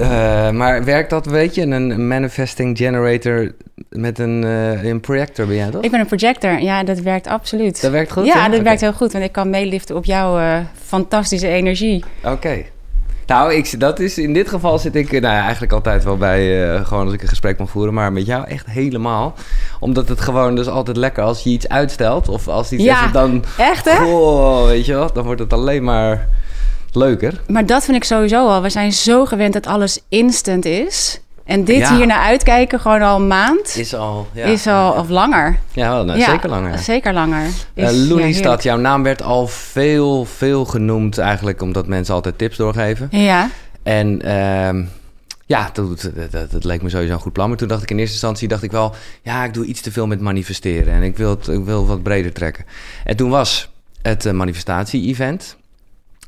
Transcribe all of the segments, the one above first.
Eh, maar werkt dat, weet je, een manifesting generator met een, eh, een projector ben jij toch? Ik ben een projector. Ja, dat werkt absoluut. Dat werkt goed? Ja, hè? dat werkt heel goed. Want ik kan meeliften op jouw eh, fantastische energie. Oké. Nou, ik, dat is, in dit geval zit ik nou ja, eigenlijk altijd wel bij, gewoon als ik een gesprek mag voeren, maar met jou echt helemaal. Omdat het gewoon dus altijd lekker als je iets uitstelt of als iets Ja, even dan, Echt, hè? oh, weet je wel, dan wordt het alleen maar leuker. Maar dat vind ik sowieso al. We zijn zo gewend dat alles instant is. En dit Ja. hier naar uitkijken, gewoon al een maand, Is al, ja. is al of langer. Ja, wel, nou, Ja, zeker langer. Zeker langer. Eh Is- heerlijk. jouw naam werd al veel, veel genoemd eigenlijk, omdat mensen altijd tips doorgeven. Ja, En ehm, ja, dat, dat, dat, dat leek me sowieso een goed plan. Maar toen dacht ik in eerste instantie, dacht ik wel... ja, ik doe iets te veel met manifesteren. En ik wil het ik wil wat breder trekken. En toen was het manifestatie-event.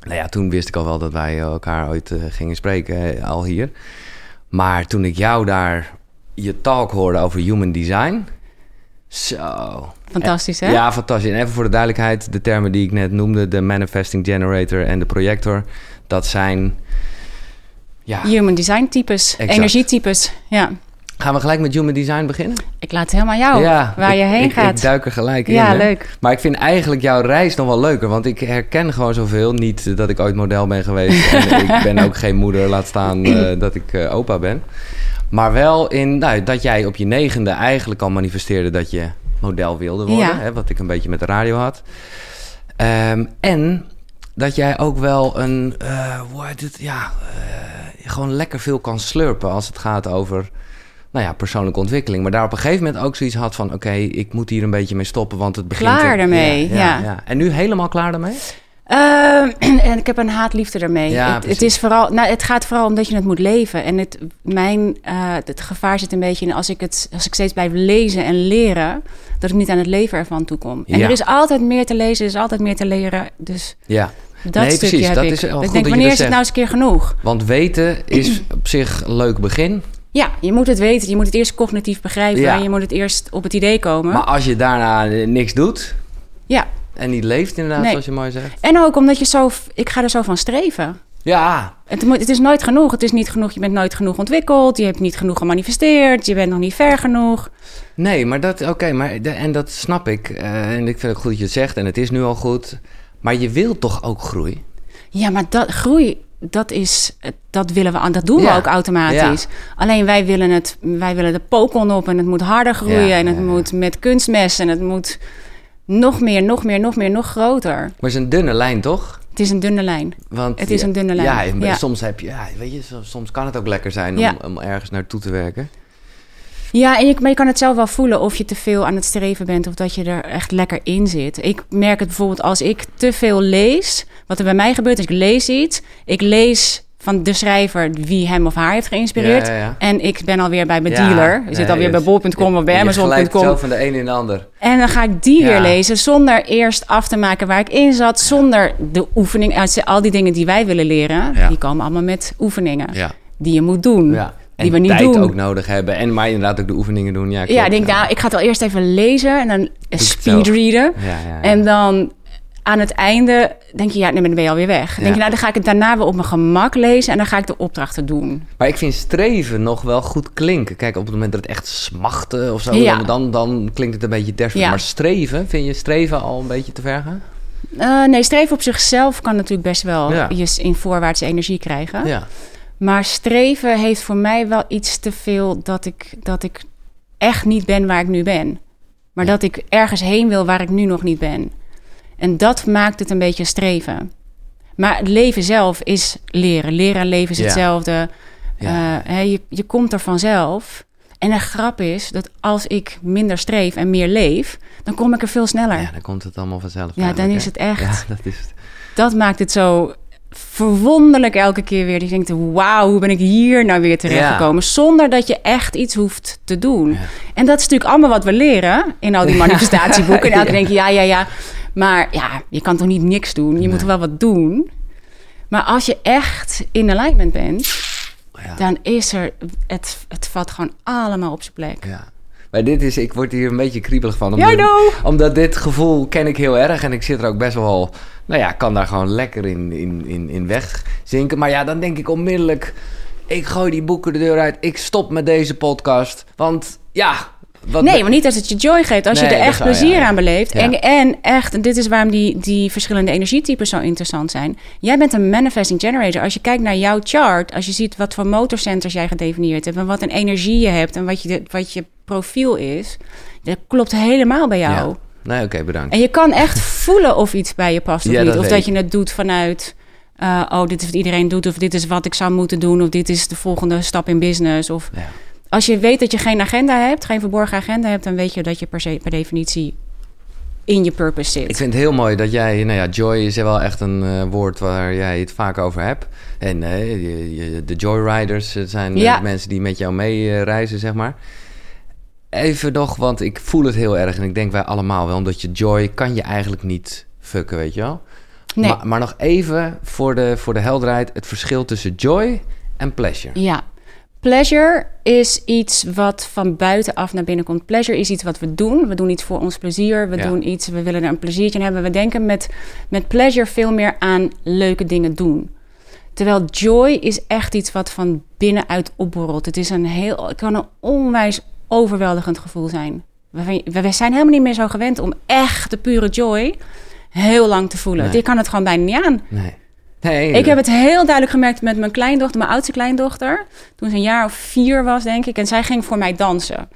Nou ja, toen wist ik al wel dat wij elkaar ooit eh, gingen spreken, eh, al hier. Maar toen ik jou daar je talk hoorde over human design... Zo. fantastisch, hè? Ja, fantastisch. En even voor de duidelijkheid, de termen die ik net noemde, de manifesting generator en de projector, dat zijn. Ja. Human design types, Exact. energietypes. Ja, Gaan we gelijk met human design beginnen? ik laat het helemaal jou ja, waar ik- je heen ik, gaat. Ik duik er gelijk in. ja, leuk. Maar ik vind eigenlijk jouw reis nog wel leuker, want ik herken gewoon zoveel. Niet dat ik ooit model ben geweest en ik ben ook geen moeder, laat staan eh, dat ik eh, opa ben. Maar wel in nou, dat jij op je negende eigenlijk al manifesteerde dat je model wilde worden. Ja. Hè, wat ik een beetje met de radio had. Ehm, en dat jij ook wel een, eh, hoe heet het, ja, gewoon lekker veel kan slurpen als het gaat over, nou ja, persoonlijke ontwikkeling. Maar daar op een gegeven moment ook zoiets had van, oké, ik moet hier een beetje mee stoppen, want het begint... Klaar daarmee, ja. En nu helemaal klaar daarmee? Ehm, en ik heb een haatliefde ermee. Ja, het, het, is vooral, nou, het gaat vooral om dat je het moet leven. En het, mijn, eh, het gevaar zit een beetje in als ik, het, als ik steeds blijf lezen en leren, dat ik niet aan het leven ervan toekom. En Ja. er is altijd meer te lezen, er is altijd meer te leren. Dus Ja, dat Nee, stukje precies, heb dat ik. is ik denk, wanneer is het nou eens een keer genoeg? want weten is op zich een leuk begin. Ja, je moet het weten. Je moet het eerst cognitief begrijpen. Ja. En je moet het eerst op het idee komen. Maar als je daarna niks doet ja, en niet leeft inderdaad, Nee. zoals je mooi zegt. en ook omdat je zo... Ik ga er zo van streven. Ja, Het, het is nooit genoeg. Het is niet genoeg. Je bent nooit genoeg ontwikkeld. Je hebt niet genoeg gemanifesteerd. Je bent nog niet ver genoeg. Nee, maar dat, oké, maar de- en dat snap ik. eh, en ik vind het goed dat je het zegt en het is nu al goed. Maar je wilt toch ook groei? Ja, maar dat, groei, dat, is, dat willen we aan. Dat doen Ja. we ook automatisch. Alleen wij willen, het, wij willen de pokon op en het moet harder groeien. Ja, en het moet met kunstmes en het moet nog meer, nog meer, nog meer, nog groter. Maar het is een dunne lijn, toch? Het is een dunne lijn. Want Het is een dunne lijn, Ja, soms heb je, ja, weet je, so- soms kan het ook lekker zijn om, om ergens naartoe te werken. Ja, en je, maar je kan het zelf wel voelen of je te veel aan het streven bent of dat je er echt lekker in zit. Ik merk het bijvoorbeeld als ik te veel lees. Wat er bij mij gebeurt is, ik lees iets. Ik lees van de schrijver wie hem of haar heeft geïnspireerd. Ja, ja, ja. En ik ben alweer bij mijn dealer. Je nee, zit alweer bij dus- bol.com of bij glijdt zo amazon.com. van de een in de ander. En dan ga ik die weer lezen zonder eerst af te maken waar ik in zat. Zonder de oefening. Al die dingen die wij willen leren, die komen allemaal met oefeningen. Die je moet doen. ja. Die we niet tijd doen. ook nodig hebben. En maar inderdaad ook de oefeningen doen. Ja, Ja, ik denk, nou, ik ga het al eerst even lezen en dan speedreaden. Ja, ja, ja. En dan aan het einde denk je, ja, nee, dan ben je alweer weg. Dan denk Ja. je, nou, dan ga ik het daarna weer op mijn gemak lezen en dan ga ik de opdrachten doen. Maar ik vind streven nog wel goed klinken. Kijk, op het moment dat het echt smachten of zo, Ja. dan, dan, klinkt het een beetje desperate. Ja. Maar streven, vind je streven al een beetje te ver gaan? Eh, nee, streven op zichzelf kan natuurlijk best wel Ja. je in voorwaartse energie krijgen. Ja. Maar streven heeft voor mij wel iets te veel dat ik, dat ik echt niet ben waar ik nu ben. Maar dat ik ergens heen wil waar ik nu nog niet ben. En dat maakt het een beetje streven. Maar het leven zelf is leren. Leren en leven is Ja. hetzelfde. Ja. Eh, hè, je, je komt er vanzelf. En de grap is dat als ik minder streef en meer leef, dan kom ik er veel sneller. ja, dan komt het allemaal vanzelf. Ja, dan is het echt. Ja, dat is het. Dat maakt het zo verwonderlijk elke keer weer. Die denkt, wauw, hoe ben ik hier nou weer terechtgekomen? Zonder dat je echt iets hoeft te doen. Ja. En dat is natuurlijk allemaal wat we leren in al die manifestatieboeken. En elke Ja. denk je, ja, ja, ja. Maar ja, je kan toch niet niks doen? Je moet wel wat doen. Maar als je echt in alignment bent, Ja. dan is er... Het, het valt gewoon allemaal op zijn plek. Ja. Maar dit is, ik word hier een beetje kriebelig van. Ja, omdat dit gevoel ken ik heel erg. En ik zit er ook best wel, nou ja, kan daar gewoon lekker in, in, in, in wegzinken. Maar ja, dan denk ik onmiddellijk... ik gooi die boeken de deur uit. Ik stop met deze podcast. Want ja... Wat nee, maar niet als het je joy geeft. Als Nee, je er echt plezier ja. aan beleeft. Ja. En, en echt, en dit is waarom die, die verschillende energietypes zo interessant zijn. Jij bent een manifesting generator. Als je kijkt naar jouw chart, als je ziet wat voor motorcenters jij gedefinieerd hebt... en wat een energie je hebt en wat je, wat je profiel is... dat klopt helemaal bij jou. Ja. Nee, oké, bedankt. En je kan echt voelen of iets bij je past of Ja, niet. dat Of dat je het doet vanuit... eh, oh, dit is wat iedereen doet, of dit is wat ik zou moeten doen... of dit is de volgende stap in business. Of Ja. als je weet dat je geen agenda hebt, geen verborgen agenda hebt... dan weet je dat je per, se, per definitie in je purpose zit. Ik vind het heel mooi dat jij, nou ja, joy is wel echt een eh, woord waar jij het vaak over hebt. En eh, je- je- de joyriders zijn Ja. mensen die met jou mee eh, reizen, zeg maar. Even nog, want ik voel het heel erg en ik denk wij allemaal wel, omdat je joy kan je eigenlijk niet fucken, weet je wel. Nee. Maar, maar nog even voor de, voor de helderheid, het verschil tussen joy en pleasure. Ja. Pleasure is iets wat van buitenaf naar binnen komt. Pleasure is iets wat we doen. We doen iets voor ons plezier. We Ja. doen iets, we willen er een pleziertje in hebben. We denken met, met pleasure veel meer aan leuke dingen doen. Terwijl joy is echt iets wat van binnenuit opborrelt. Het is een heel, het kan een onwijs overweldigend gevoel zijn. We, zijn helemaal niet meer zo gewend om echt de pure joy heel lang te voelen. Nee. Je kan het gewoon bijna niet aan. Nee. nee Ik heb het heel duidelijk gemerkt met mijn kleindochter, mijn oudste kleindochter. Toen ze een jaar of vier was, denk ik. En zij ging voor mij dansen.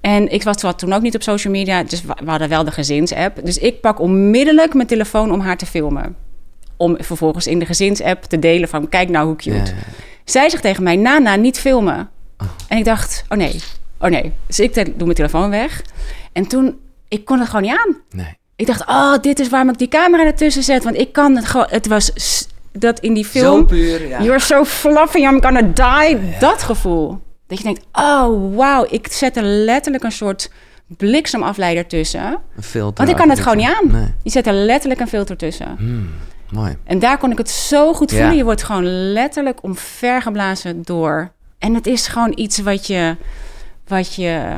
En ik was wat toen ook niet op social media, dus we hadden wel de gezinsapp. Dus ik pak onmiddellijk mijn telefoon om haar te filmen. Om vervolgens in de gezinsapp te delen van, kijk nou hoe cute. Ja, Zij zegt tegen mij, Nana, niet filmen. En ik dacht, oh nee, oh nee. Dus ik doe mijn telefoon weg. En toen, ik kon het gewoon niet aan. nee. Ik dacht, oh, dit is waarom ik die camera ertussen zet. Want ik kan het gewoon, het was dat in die Zo film... puur, ja. You're so fluffy, I'm gonna die. Dat gevoel. Dat je denkt, oh, wauw. Ik zet er letterlijk een soort bliksemafleider tussen. Een filter. Want ik kan het gewoon niet aan. Nee. Je zet er letterlijk een filter tussen. Hmm, mooi. En daar kon ik het zo goed Ja. voelen. Je wordt gewoon letterlijk omvergeblazen door. En het is gewoon iets wat je, wat je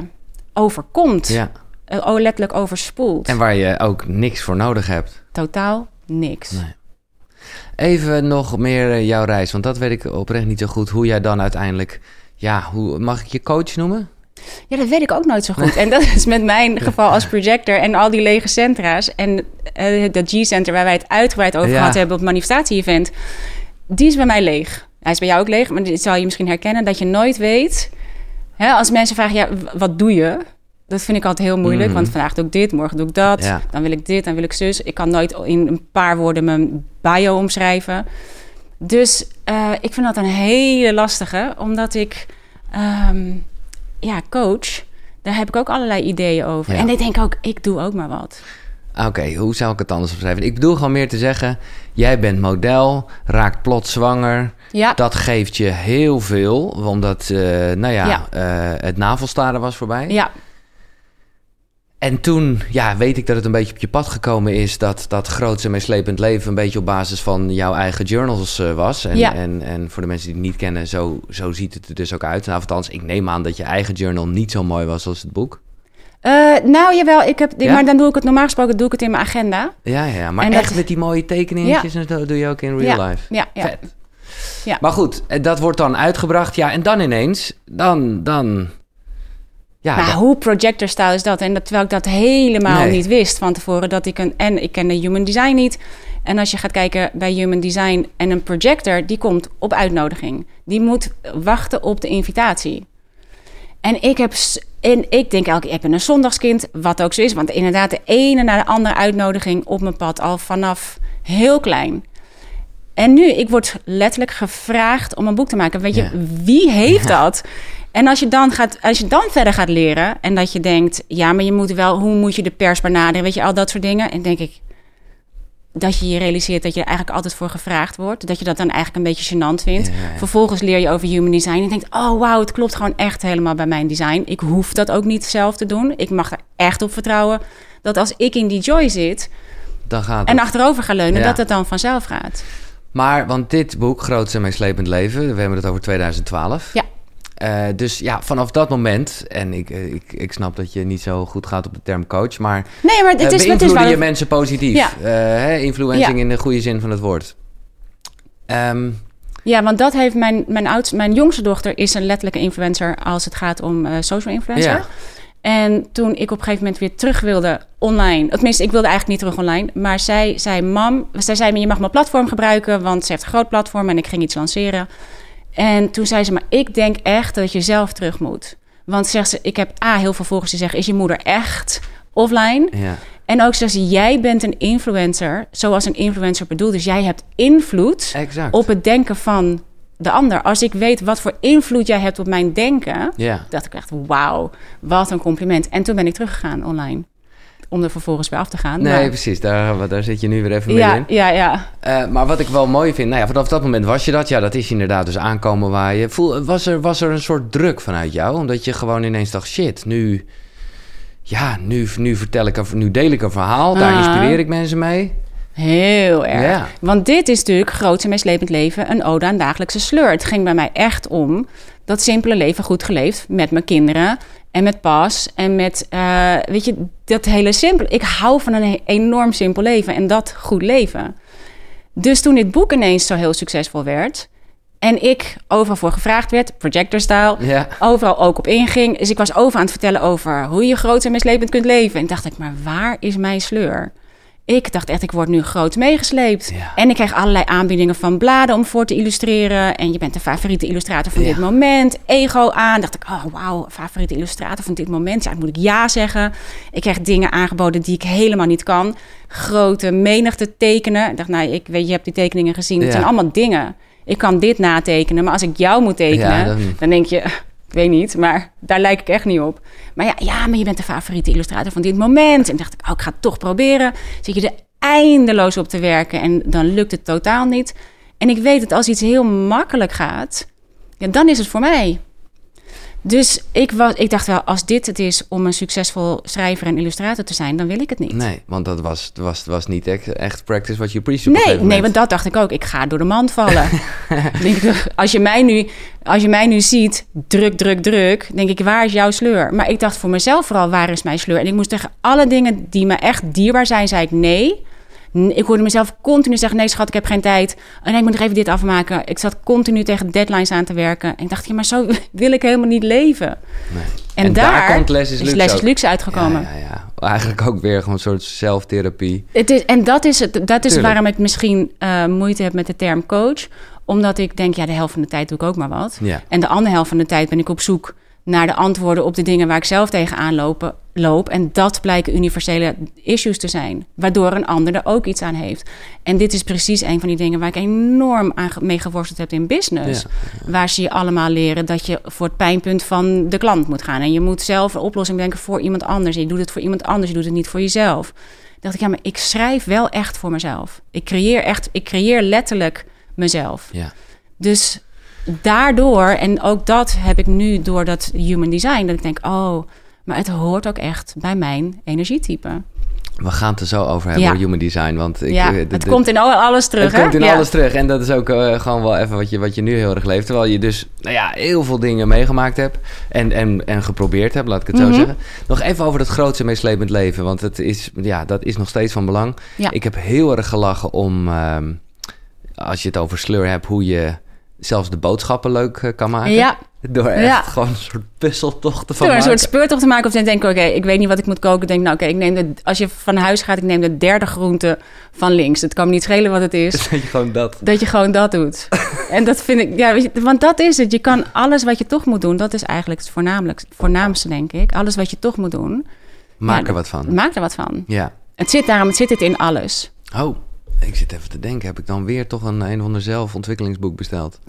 overkomt. Ja. Eh, Oh, letterlijk overspoelt. En waar je ook niks voor nodig hebt. Totaal niks. Nee. Even nog meer eh, jouw reis, want dat weet ik oprecht niet zo goed. Hoe jij dan uiteindelijk, ja, hoe, mag ik je coach noemen? Ja, dat weet ik ook nooit zo goed. En dat is met mijn geval als projector en al die lege centra's. En eh, dat G-center waar wij het uitgebreid over Ja. gehad hebben op het manifestatie-event. Die is bij mij leeg. Hij is bij jou ook leeg, maar dit zal je misschien herkennen. Dat je nooit weet... Hè, als mensen vragen, ja, wat doe je? Dat vind ik altijd heel moeilijk. Mhm. Want vandaag doe ik dit, morgen doe ik dat. Ja. Dan wil ik dit, dan wil ik zus. Ik kan nooit in een paar woorden mijn bio omschrijven. Dus eh, ik vind dat een hele lastige. Omdat ik... ehm, ja, coach, daar heb ik ook allerlei ideeën over. Ja. En ik denk ook, ik doe ook maar wat. Ah, Oké, hoe zou ik het anders omschrijven? Ik bedoel gewoon meer te zeggen, jij bent model, raakt plots zwanger. Ja, Dat geeft je heel veel, omdat, eh, nou ja, Ja. eh, het navelstaren was voorbij. ja, En toen, ja, weet ik dat het een beetje op je pad gekomen is... dat dat grootste en meeslepend leven een beetje op basis van jouw eigen journals eh, was. En, Ja. en, en voor de mensen die het niet kennen, zo, zo ziet het er dus ook uit. Nou, althans, ik neem aan dat je eigen journal niet zo mooi was als het boek. Nou jawel, ik heb, Ja? maar dan doe ik het normaal gesproken doe ik het in mijn agenda. Ja, ja, ja. maar En echt dat- met die mooie tekeningetjes en zo doe je ook in real life. Ja, ja. Vet. Ja. Maar goed, eh, dat wordt dan uitgebracht. Ja, en dan ineens, dan, dan... Ja, maar hoe projector style is dat? En dat, terwijl ik dat helemaal Nee. niet wist van tevoren. Dat ik een, en ik ken de human design niet. En als je gaat kijken bij human design en een projector, die komt op uitnodiging. Die moet wachten op de invitatie. En ik heb, en ik denk elke keer, ik ben een zondagskind, wat ook zo is. Want inderdaad, de ene na de andere uitnodiging op mijn pad, al vanaf heel klein. En nu, ik word letterlijk gevraagd om een boek te maken. Weet je, Ja. wie heeft dat? En als je, dan gaat, als je dan verder gaat leren en dat je denkt, ja, maar je moet wel, hoe moet je de pers benaderen? Weet je, al dat soort dingen. En denk ik, dat je je realiseert dat je er eigenlijk altijd voor gevraagd wordt. Dat je dat dan eigenlijk een beetje gênant vindt. Ja. Vervolgens leer je over human design en denkt, oh wauw, het klopt gewoon echt helemaal bij mijn design. Ik hoef dat ook niet zelf te doen. Ik mag er echt op vertrouwen dat als ik in die joy zit dan gaat en achterover ga leunen, dat het dan vanzelf gaat. Maar, want dit boek, Grootste en Meeslepend Leven... we hebben het over 2012. Ja. Eh, dus ja, vanaf dat moment... en ik, eh, ik, ik snap dat je niet zo goed gaat op de term coach... maar Nee, maar het eh, is, het is wel... je mensen positief. Ja. Influencing Ja. in de goede zin van het woord. Ehm, Ja, want dat heeft mijn, mijn, oudste, mijn jongste dochter is een letterlijke influencer als het gaat om social influencer. Ja. En toen ik op een gegeven moment weer terug wilde online, tenminste, ik wilde eigenlijk niet terug online, maar zij zei: Mam, zij zei me: Je mag mijn platform gebruiken, want ze heeft een groot platform en ik ging iets lanceren. En toen zei ze: Maar ik denk echt dat je zelf terug moet. Want zegt ze: Ik heb A, heel veel volgers die zeggen: Is je moeder echt offline? Ja. En ook zegt ze: Jij bent een influencer, zoals een influencer bedoelt. Dus jij hebt invloed Exact. op het denken van de ander. Als ik weet wat voor invloed jij hebt op mijn denken, dacht ik echt, wauw, wat een compliment. En toen ben ik teruggegaan online. Om er vervolgens bij af te gaan. Nee, Maar- precies. Daar, daar zit je nu weer even ja, middenin. ja, ja. Eh, maar wat ik wel mooi vind, nou ja, vanaf dat moment was je dat. Ja, dat is inderdaad dus aankomen waar je... Voel, was, er, was er een soort druk vanuit jou? Omdat je gewoon ineens dacht, shit, nu... Ja, nu, nu vertel ik, nu deel ik een verhaal. Daar Ah. inspireer ik mensen mee. Heel erg. Ja. Want dit is natuurlijk groot en meeslepend leven, een ode aan dagelijkse sleur. Het ging bij mij echt om dat simpele leven goed geleefd met mijn kinderen en met pas en met, eh, weet je, dat hele simpele. Ik hou van een enorm simpel leven en dat goed leven. Dus toen dit boek ineens zo heel succesvol werd en ik overal voor gevraagd werd, projector style, Ja. overal ook op inging. Dus ik was over aan het vertellen over hoe je groot en meeslepend kunt leven. En dacht ik, maar waar is mijn sleur? Ik dacht echt, ik word nu groot meegesleept. Ja. En ik kreeg allerlei aanbiedingen van bladen om voor te illustreren. En je bent de favoriete illustrator van Ja. dit moment. Ego aan. Dacht ik, oh wauw, favoriete illustrator van dit moment. Ja, moet ik ja zeggen. Ik kreeg dingen aangeboden die ik helemaal niet kan. Grote menigte tekenen. Ik dacht, nou, ik weet, je hebt die tekeningen gezien. Ja. Het zijn allemaal dingen. Ik kan dit natekenen, maar als ik jou moet tekenen, dan- dan denk je, weet niet, maar daar lijk ik echt niet op. Maar ja, ja, maar je bent de favoriete illustrator van dit moment. En dacht ik, oh, ik ga het toch proberen. Zit je er eindeloos op te werken en dan lukt het totaal niet. En ik weet dat als iets heel makkelijk gaat, ja, dan is het voor mij. Dus ik, was, ik dacht wel, als dit het is om een succesvol schrijver en illustrator te zijn, dan wil ik het niet. Nee, want dat was, was, was niet echt, echt practice preach op een Nee, nee, want dat dacht ik ook. Ik ga door de mand vallen. als, je mij nu, als je mij nu ziet, druk, druk, druk, denk ik, waar is jouw sleur? Maar ik dacht voor mezelf vooral, waar is mijn sleur? En ik moest tegen alle dingen die me echt dierbaar zijn, zei ik nee. Ik hoorde mezelf continu zeggen, nee schat, ik heb geen tijd. En ik moet nog even dit afmaken. Ik zat continu tegen deadlines aan te werken. En ik dacht, ja, maar zo wil ik helemaal niet leven. Nee. En, En daar daar, komt Les is Les is. Luxe uitgekomen. Ja, ja, ja. Eigenlijk ook weer gewoon een soort zelftherapie. Het is, en dat is, het, dat is Tuurlijk. waarom ik misschien eh, moeite heb met de term coach. Omdat ik denk, ja, de helft van de tijd doe ik ook maar wat. Ja. En de andere helft van de tijd ben ik op zoek naar de antwoorden op de dingen waar ik zelf tegenaan lopen, loop. En dat blijken universele issues te zijn, waardoor een ander er ook iets aan heeft. En dit is precies een van die dingen waar ik enorm aan mee geworsteld heb in business. Waar ze je allemaal leren dat je voor het pijnpunt van de klant moet gaan. En je moet zelf een oplossing denken voor iemand anders. En je doet het voor iemand anders, je doet het niet voor jezelf. dacht ik, ja, maar ik schrijf wel echt voor mezelf. Ik creëer echt, ik creëer letterlijk mezelf. Ja. Dus daardoor, en ook dat heb ik nu door dat human design, dat ik denk, oh, maar het hoort ook echt bij mijn energietype. We gaan het er zo over hebben, Ja. over human design. Want ik, ja, eh, het komt in al- alles terug. Het hè? komt in Ja. alles terug. En dat is ook eh, gewoon wel even wat je, wat je nu heel erg leeft. Terwijl je dus nou ja, heel veel dingen meegemaakt hebt. En, en, en geprobeerd hebt, laat ik het Mhm. zo zeggen. Nog even over dat grootste meeslepend leven. Want het is, ja, dat is nog steeds van belang. Ik heb heel erg gelachen om, ehm, als je het over sleur hebt, hoe je zelfs de boodschappen leuk eh, kan maken. Ja. Door echt Ja. gewoon een soort puzzeltochten van Door een maken. soort speurtocht te maken of te denken, oké, ik weet niet wat ik moet koken. Denk, nou oké, ik neem de, als je van huis gaat, ik neem de derde groente van links. Het kan me niet schelen wat het is. Dat je gewoon dat... Dat je gewoon dat doet. en dat vind ik, ja, weet je, want dat is het. Je kan alles wat je toch moet doen, dat is eigenlijk het voornamelijk, voornaamste, denk ik. Alles wat je toch moet doen, Maak Ja, er wat van. maak er wat van. Ja. Het zit daarom, het zit het in alles. Oh, ik zit even te denken. Heb ik dan weer toch een een of ander zelfontwikkelingsboek besteld?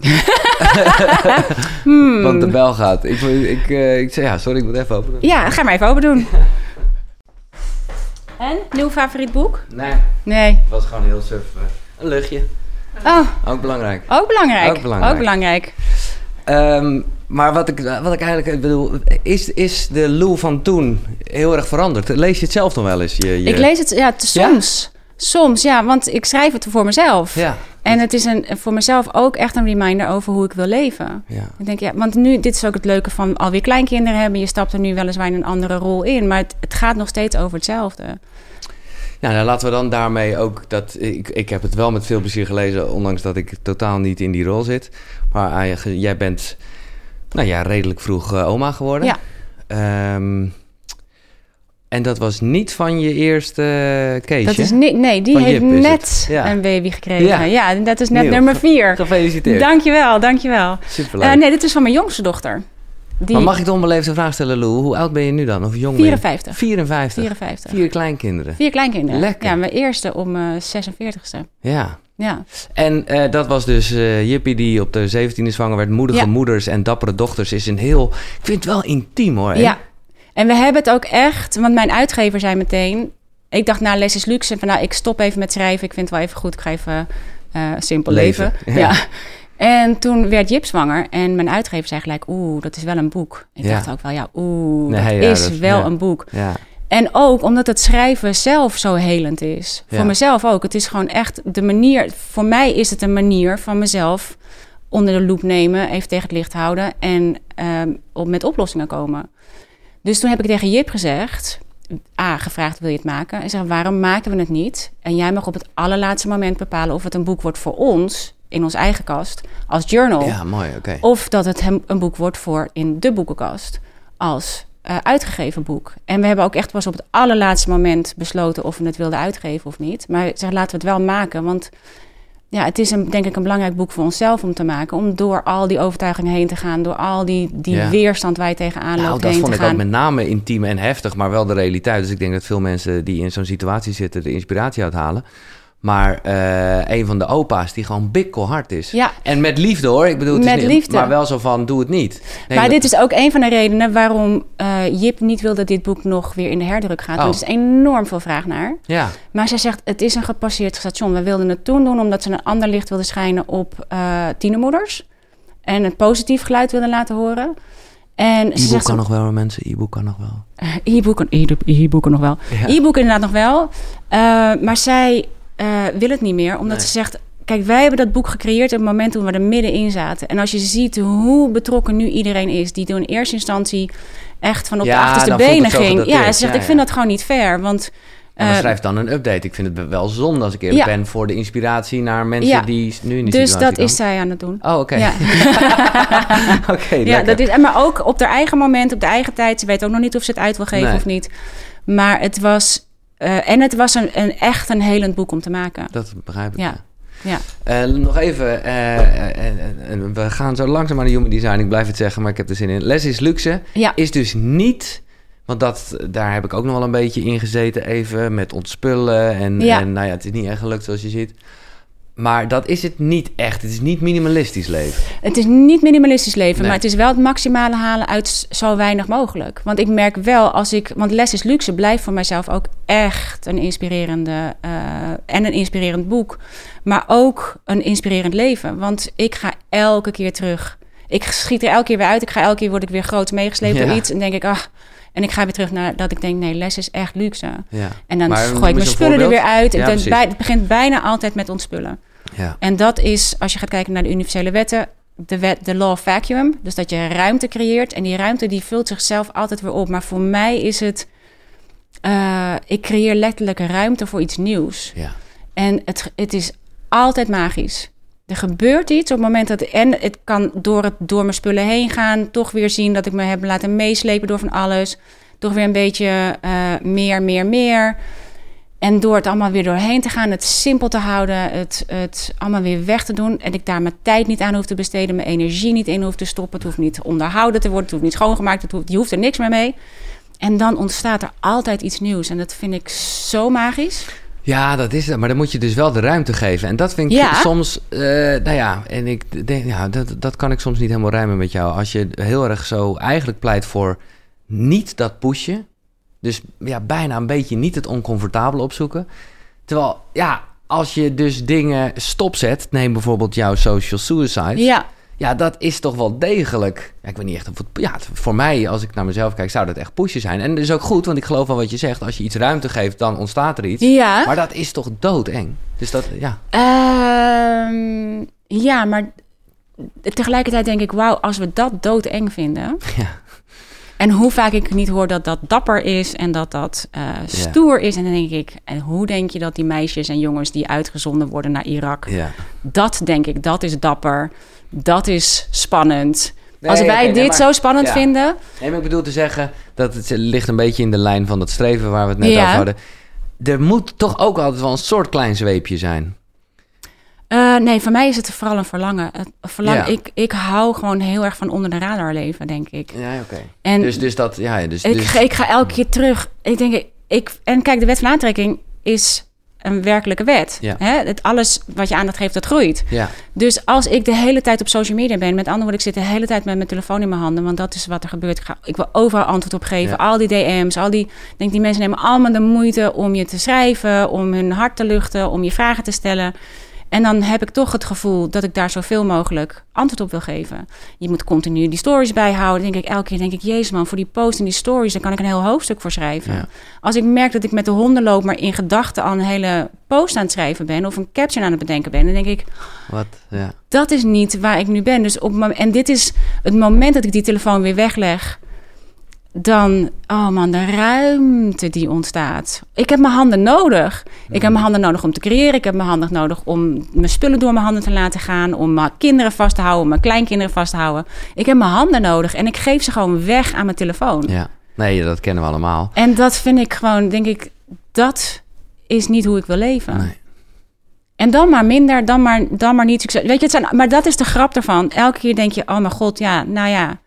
Hmm. Want de bel gaat. Ik, ik, eh, ik zei ja, sorry, ik moet even openen. Ja, ga maar even open doen. En? Nieuw favoriet boek? Nee, Nee. het was gewoon heel suf. eh, een luchtje. Oh, Ook belangrijk. ook belangrijk. Ook belangrijk. Ook belangrijk. Ehm, maar wat ik, wat ik eigenlijk ik bedoel, is, is de Lou van toen heel erg veranderd? Lees je het zelf nog wel eens? Je, je... Ik lees het, ja, soms. Soms, ja, want ik schrijf het voor mezelf. Ja. En het is een, voor mezelf ook echt een reminder over hoe ik wil leven. ja. Ik denk, ja, want nu, dit is ook het leuke van alweer kleinkinderen hebben. Je stapt er nu weliswaar in een andere rol in, maar het, het gaat nog steeds over hetzelfde. Ja, nou, laten we dan daarmee ook dat. Ik, ik heb het wel met veel plezier gelezen, ondanks dat ik totaal niet in die rol zit. Maar jij bent, nou ja, redelijk vroeg uh, oma geworden. Ja. Um, en dat was niet van je eerste Keesje? Dat is niet, nee, die Van heeft Jip net Ja. een baby gekregen. Ja. Ja, dat is net Nieuw. nummer vier. Gefeliciteerd. Dankjewel, dankjewel. Superleuk. Eh nee, dit is van mijn jongste dochter. Die Maar mag ik de onbeleefde vraag stellen, Lou? Hoe oud ben je nu dan? Of jong ben je? 54. 54. 54. Vier kleinkinderen. Vier kleinkinderen. Lekker. Ja, mijn eerste om eh 46ste. Ja. Ja. En eh, dat was dus eh Jippie die op de 17e zwanger werd. Moedige Ja. moeders en dappere dochters is een heel... Ik vind het wel intiem hoor. hè? ja. En we hebben het ook echt, want mijn uitgever zei meteen... Ik dacht, nou, les is luxe. Van, nou, ik stop even met schrijven. Ik vind het wel even goed. Ik ga even eh, simpel Leven, leven. ja. Ja. En toen werd Jip zwanger. En mijn uitgever zei gelijk, oeh, dat is wel een boek. Ik Ja. dacht ook wel, ja, oeh, Nee, dat ja, is dat- wel een boek. Ja. En ook omdat het schrijven zelf zo helend is. Voor mezelf ook. Het is gewoon echt de manier. Voor mij is het een manier van mezelf onder de loep nemen, even tegen het licht houden en ehm, op, met oplossingen komen. Dus toen heb ik tegen Jip gezegd. A, gevraagd wil je het maken? En zeg, waarom maken we het niet? En jij mag op het allerlaatste moment bepalen of het een boek wordt voor ons, in ons eigen kast, als journal. ja, mooi. Oké. Of dat het hem een boek wordt voor in de boekenkast als eh, uitgegeven boek. En we hebben ook echt pas op het allerlaatste moment besloten of we het wilden uitgeven of niet. Maar zeg, laten we het wel maken, want ja, het is een, denk ik een belangrijk boek voor onszelf om te maken. Om door al die overtuigingen heen te gaan, door al die, die Ja. weerstand waar je tegenaan Nou, loopt dat heen vond te ik ook gaan. met name intiem en heftig, maar wel de realiteit. Dus ik denk dat veel mensen die in zo'n situatie zitten de inspiratie uithalen. Maar eh, een van de opa's die gewoon bikkelhard is. Ja, En met liefde hoor. Ik bedoel, het is Met niet- liefde. maar wel zo van, doe het niet. Nee, maar dit is ook een van de redenen waarom eh, Jip niet wil dat dit boek nog weer in de herdruk gaat. Oh. Want er is enorm veel vraag naar. Ja, Maar zij zegt, het is een gepasseerd station. We wilden het toen doen omdat ze een ander licht wilden schijnen op eh tienermoeders. En het positief geluid wilden laten horen. En ze e-book zegt, kan nog wel mensen. E-book kan nog wel. eh, e-boeken, e- e-boeken nog wel. Ja. E-boeken inderdaad nog wel. Maar zij eh, wil het niet meer, omdat Nee. ze zegt... Kijk, wij hebben dat boek gecreëerd op het moment toen we er middenin zaten. En als je ziet hoe betrokken nu iedereen is... die toen in eerste instantie echt van op Ja, de achterste benen ging. Ja, ze zegt, Ja, ik vind ja. dat gewoon niet fair. Want Ja, maar eh, schrijf dan een update. Ik vind het wel zonde als ik eerlijk Ja. ben voor de inspiratie naar mensen die nu in die dus situatie dat is zij aan het doen. Oh, oké. Ja. Ja, dat is, maar ook op haar eigen moment, op de eigen tijd. Ze weet ook nog niet of ze het uit wil geven Nee. of niet. Maar het was... eh, en het was een, een echt een helend boek om te maken. Dat begrijp ik. Ja. Ja. Eh, nog even, eh, we gaan zo langzaam aan de human design. Ik blijf het zeggen, maar ik heb er zin in. Les is luxe Ja. is dus niet, want dat, daar heb ik ook nog wel een beetje in gezeten even met ontspullen en, Ja. en nou ja, het is niet echt gelukt zoals je ziet. Maar dat is het niet echt. Het is niet minimalistisch leven. Het is niet minimalistisch leven, Nee. maar het is wel het maximale halen uit zo weinig mogelijk. Want ik merk wel als ik, want les is luxe blijft voor mijzelf ook echt een inspirerende eh, en een inspirerend boek, maar ook een inspirerend leven. Want ik ga elke keer terug. Ik schiet er elke keer weer uit. Ik ga elke keer word ik weer groot meegesleept Ja. door iets en denk ik, ach, en ik ga weer terug naar dat ik denk, nee, les is echt luxe. Ja. En dan Maar gooi ik mijn spullen er weer uit. Ja, het, precies. bij- het begint bijna altijd met ontspullen. Ja. En dat is, als je gaat kijken naar de universele wetten, de, wet, de law of vacuum. Dus dat je ruimte creëert. En die ruimte die vult zichzelf altijd weer op. Maar voor mij is het, eh, ik creëer letterlijk een ruimte voor iets nieuws. Ja. En het, het is altijd magisch. Er gebeurt iets op het moment dat... En het kan door, het, door mijn spullen heen gaan. Toch weer zien dat ik me heb laten meeslepen door van alles. Toch weer een beetje eh, meer, meer, meer. En door het allemaal weer doorheen te gaan, het simpel te houden, het, het allemaal weer weg te doen. En ik daar mijn tijd niet aan hoef te besteden, mijn energie niet in hoef te stoppen. Het hoeft niet onderhouden te worden, het hoeft niet schoongemaakt, het hoeft, je hoeft er niks meer mee. En dan ontstaat er altijd iets nieuws. En dat vind ik zo magisch. Ja, dat is het. Maar dan moet je dus wel de ruimte geven. En dat vind ik Ja. soms... eh, nou ja, en ik denk... Ja, dat, dat kan ik soms niet helemaal rijmen met jou. Als je heel erg zo eigenlijk pleit voor niet dat pushen. Dus ja, bijna een beetje niet het oncomfortabele opzoeken. Terwijl, ja, als je dus dingen stopzet... Neem bijvoorbeeld jouw social suicide. Ja, Ja, dat is toch wel degelijk. Ja, ik weet niet echt of het. Ja, voor mij, als ik naar mezelf kijk, zou dat echt pushen zijn. En dat is ook goed, want ik geloof wel wat je zegt. Als je iets ruimte geeft, dan ontstaat er iets. ja. Maar dat is toch doodeng? Dus dat, ja. Ehm, ja, maar tegelijkertijd denk ik, wauw, als we dat doodeng vinden, Ja. En hoe vaak ik niet hoor dat dat dapper is en dat dat uh, stoer is. En dan denk ik, en hoe denk je dat die meisjes en jongens die uitgezonden worden naar Irak... Ja. Dat denk ik, dat is dapper. Dat is spannend. Als wij dit zo spannend vinden... Nee, maar ik bedoel te zeggen dat het ligt een beetje in de lijn van dat streven waar we het net over hadden. Er moet toch ook altijd wel een soort klein zweepje zijn. Uh, nee, voor mij is het vooral een verlangen. verlangen ik, ik hou gewoon heel erg van onder de radar leven, denk ik. Ja, oké. Okay. Dus, dus dat, ja, dus, ik, dus... ik ga elke keer terug. Ik denk, ik, en kijk, de wet van aantrekking is een werkelijke wet. Ja. Hè? Het, alles wat je aandacht geeft, dat groeit. Ja. Dus als ik de hele tijd op social media ben, met andere woorden, ik zit de hele tijd met mijn telefoon in mijn handen, want dat is wat er gebeurt. Ik, ga, ik wil overal antwoord op geven. Al die DM's, al die. denk, die mensen nemen allemaal de moeite om je te schrijven, om hun hart te luchten, om je vragen te stellen. En dan heb ik toch het gevoel dat ik daar zoveel mogelijk antwoord op wil geven. Je moet continu die stories bijhouden. denk ik elke keer denk ik, jezus man, voor die post en die stories, daar kan ik een heel hoofdstuk voor schrijven. Als ik merk dat ik met de honden loop, maar in gedachten al een hele post aan het schrijven ben of een caption aan het bedenken ben, dan denk ik, wat? Ja. Dat is niet waar ik nu ben. Dus op en dit is het moment dat ik die telefoon weer wegleg dan, oh man, de ruimte die ontstaat. Ik heb mijn handen nodig. Ik heb mijn handen nodig om te creëren. Ik heb mijn handen nodig om mijn spullen door mijn handen te laten gaan. Om mijn kinderen vast te houden, mijn kleinkinderen vast te houden. Ik heb mijn handen nodig en ik geef ze gewoon weg aan mijn telefoon. Ja, nee, dat kennen we allemaal. En dat vind ik gewoon, denk ik, dat is niet hoe ik wil leven. Nee. En dan maar minder, dan maar, dan maar niet succes. Weet je, het zijn, maar dat is de grap ervan. Elke keer denk je, oh mijn god, ja, nou ja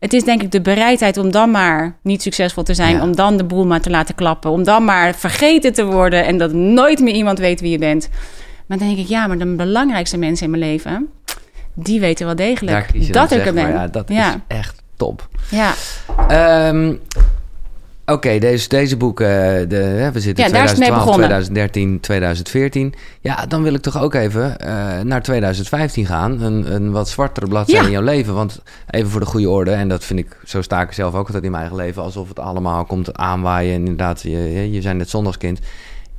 het is denk ik de bereidheid om dan maar niet succesvol te zijn. Om dan de boel maar te laten klappen. Om dan maar vergeten te worden en dat nooit meer iemand weet wie je bent. Maar dan denk ik, ja, maar de belangrijkste mensen in mijn leven, die weten wel degelijk dat ik er ben. Ja, dat is echt top. Ja. Um, Oké, deze, deze boeken, de, we zitten in 2012, 2013, 2014. Ja, dan wil ik toch ook even uh, naar 2015 gaan. Een, een wat zwartere bladzijde in jouw leven. Want even voor de goede orde, en dat vind ik, zo sta ik zelf ook altijd in mijn eigen leven, alsof het allemaal komt aanwaaien. En inderdaad, je, je zijn net zondagskind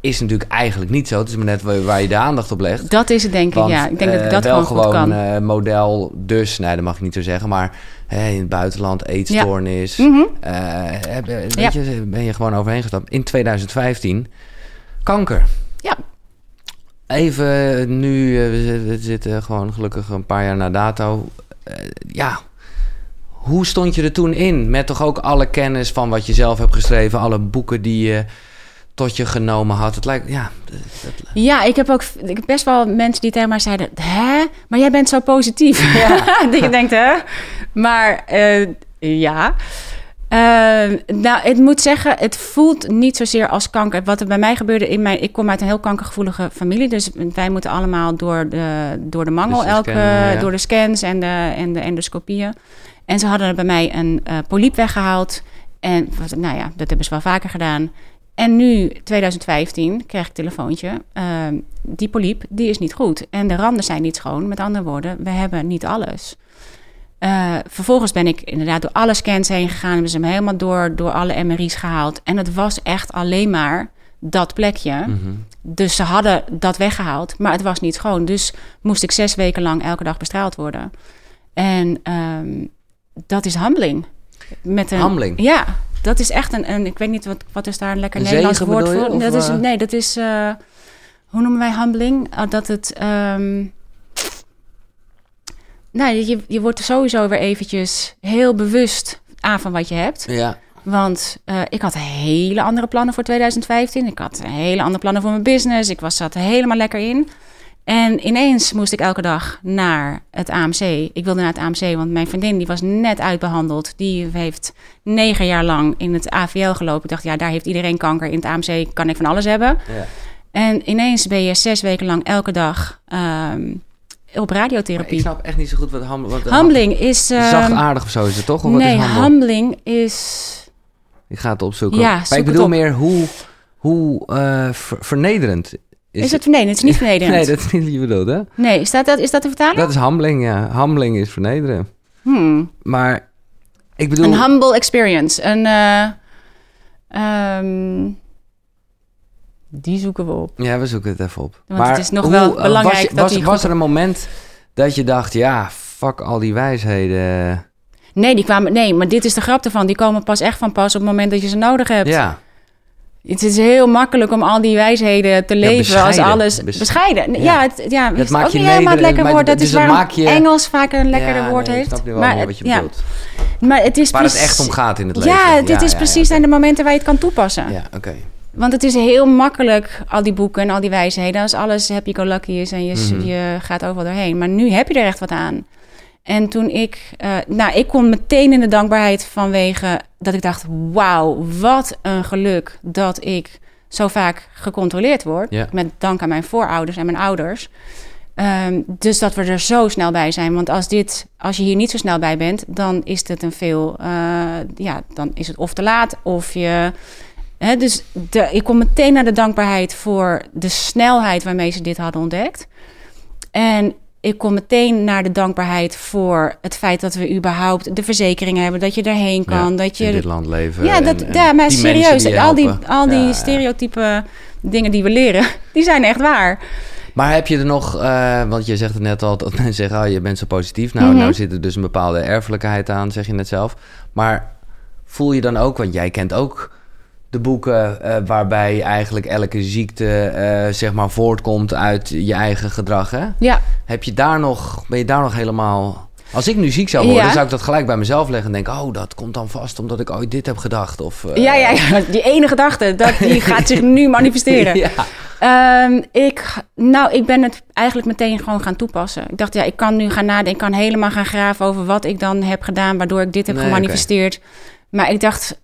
is natuurlijk eigenlijk niet zo. Het is maar net waar, je de aandacht op legt. Dat is het denk ik, ja. Ik denk dat ik dat wel gewoon, goed kan. Uh, model dus, nee, dat mag ik niet zo zeggen, maar hè, in het buitenland eetstoornis. Ja. Mm weet ja. je, ben je gewoon overheen gestapt. In 2015 kanker. Ja. Even nu, we zitten gewoon gelukkig een paar jaar na dato. ja, hoe stond je er toen in? Met toch ook alle kennis van wat je zelf hebt geschreven, alle boeken die je tot je genomen had. Het lijkt, ja. Ja, ik heb ook ik heb best wel mensen die tegen mij zeiden: Hè, maar jij bent zo positief. Ja. dat je denkt, hè? Maar uh, ja. Uh, nou, ik moet zeggen, het voelt niet zozeer als kanker. Wat er bij mij gebeurde, in mijn, ik kom uit een heel kankergevoelige familie. Dus wij moeten allemaal door de, door de mangel, elke, door de scans en de, en de endoscopieën. En ze hadden bij mij een uh, polyp weggehaald. En nou ja, dat hebben ze wel vaker gedaan. En nu, 2015, krijg ik een telefoontje. Uh, die polyp, die is niet goed. En de randen zijn niet schoon. Met andere woorden, we hebben niet alles. Uh, vervolgens ben ik inderdaad door alle scans heen gegaan. Hebben ze hem helemaal door, door alle MRI's gehaald. En het was echt alleen maar dat plekje. Mhm. Dus ze hadden dat weggehaald, maar het was niet schoon. Dus moest ik zes weken lang elke dag bestraald worden. En um, dat is humbling. Met een? Ja, dat is echt een, een ik weet niet wat, wat is daar een lekker een Nederlands woord voor. dat is, nee, dat is, uh, hoe noemen wij humbling? Uh, dat het, um, nou, je, je wordt er sowieso weer eventjes heel bewust aan van wat je hebt. Ja. Want uh, ik had hele andere plannen voor 2015. Ik had hele andere plannen voor mijn business. Ik was, zat er helemaal lekker in. En ineens moest ik elke dag naar het AMC. Ik wilde naar het AMC, want mijn vriendin die was net uitbehandeld. Die heeft negen jaar lang in het AVL gelopen. Ik dacht, ja, daar heeft iedereen kanker. In het AMC kan ik van alles hebben. Ja. En ineens ben je zes weken lang elke dag um, op radiotherapie. ik snap echt niet zo goed wat, ham, wat humbling is. Um, zachtaardig of zo is het toch? Of nee, wat is humbling is. Ik ga het opzoeken. Ja, maar ik bedoel meer hoe, hoe uh, vernederend is, het vernederend? Het is niet vernederend. nee, dat is niet wat je bedoelt, hè? Nee, staat dat, is dat de vertaling? Dat is humbling, ja. Humbling is vernederen. Hmm. Maar ik bedoel... Een humble experience. Een... Uh, um, die zoeken we op. Ja, we zoeken het even op. Want maar het is nog wel belangrijk was, dat was, was er een moment dat je dacht... ja, fuck al die wijsheden... Nee, die kwamen, nee, maar dit is de grap ervan. Die komen pas echt van pas op het moment dat je ze nodig hebt. Ja, Het is heel makkelijk om al die wijsheden te leven als alles Bes- bescheiden. Ja, Ja. het, ja, het is maakt ook je niet helemaal het lekker woord. dat- is dus dat waarom maak je- Engels vaak een lekkerder woord nee, ik heeft. snap wel maar, meer wat je bedoelt. maar het is Waar het echt om gaat in het leven. Ja, dit is precies zijn de momenten waar je het kan toepassen. Ja, oké. Want het is heel makkelijk, al die boeken en al die wijsheden. Als alles happy-go-lucky is en je, Mhm. je gaat overal doorheen. Maar nu heb je er echt wat aan. En toen ik... eh, nou, ik kon meteen in de dankbaarheid vanwege dat ik dacht... wauw, wat een geluk dat ik zo vaak gecontroleerd word. Ja. Met dank aan mijn voorouders en mijn ouders. Ehm, dus dat we er zo snel bij zijn. Want als, dit, als je hier niet zo snel bij bent, dan is het een veel... eh, ja, dan is het of te laat of je... Hè, dus de, ik kom meteen naar de dankbaarheid voor de snelheid waarmee ze dit hadden ontdekt. En ik kom meteen naar de dankbaarheid voor het feit dat we überhaupt de verzekeringen hebben, dat je erheen kan, Ja, dat je in dit land leven. ja, dat, en ja, maar serieus, die al die, al die Ja, stereotype dingen die we leren, die zijn echt waar. Maar heb je er nog, eh, want je zegt het net al, dat mensen zeggen, oh, je bent zo positief. Nou, Mhm. nou zit er dus een bepaalde erfelijkheid aan, zeg je net zelf. Maar voel je dan ook, want jij kent ook de boeken eh, waarbij eigenlijk elke ziekte, eh, zeg maar, voortkomt uit je eigen gedrag, hè? Ja, Heb je daar nog, ben je daar nog helemaal... Als ik nu ziek zou worden, Ja. zou ik dat gelijk bij mezelf leggen en denken... oh, dat komt dan vast omdat ik ooit dit heb gedacht. Of, eh, ja, ja, ja, die ene gedachte, dat, die gaat zich nu manifesteren. ja. Ehm, ik, nou, ik ben het eigenlijk meteen gewoon gaan toepassen. Ik dacht, ja, ik kan nu gaan nadenken. Ik kan helemaal gaan graven over wat ik dan heb gedaan... waardoor ik dit heb Nee, gemanifesteerd. Maar ik dacht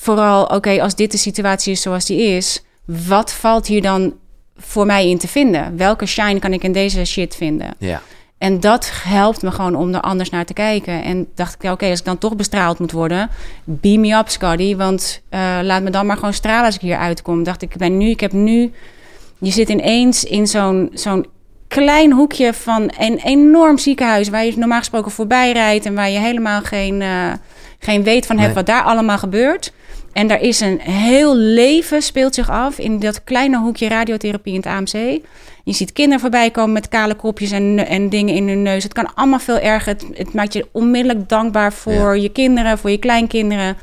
vooral, oké, als dit de situatie is zoals die is... wat valt hier dan voor mij in te vinden? Welke shine kan ik in deze shit vinden? ja. En dat helpt me gewoon om er anders naar te kijken. En dacht ik, ja, oké, als ik dan toch bestraald moet worden, beam me up, Scotty. Want eh, laat me dan maar gewoon stralen als ik hier uitkom. Dacht ik, ik ben nu, ik heb nu. Je zit ineens in zo'n zo'n klein hoekje van een enorm ziekenhuis waar je normaal gesproken voorbij rijdt en waar je helemaal geen, eh, geen weet van hebt Nee. wat daar allemaal gebeurt. En daar is een heel leven speelt zich af in dat kleine hoekje radiotherapie in het AMC. Je ziet kinderen voorbij komen met kale kopjes en, en dingen in hun neus. Het kan allemaal veel erger. Het, het maakt je onmiddellijk dankbaar voor je kinderen, voor je kleinkinderen.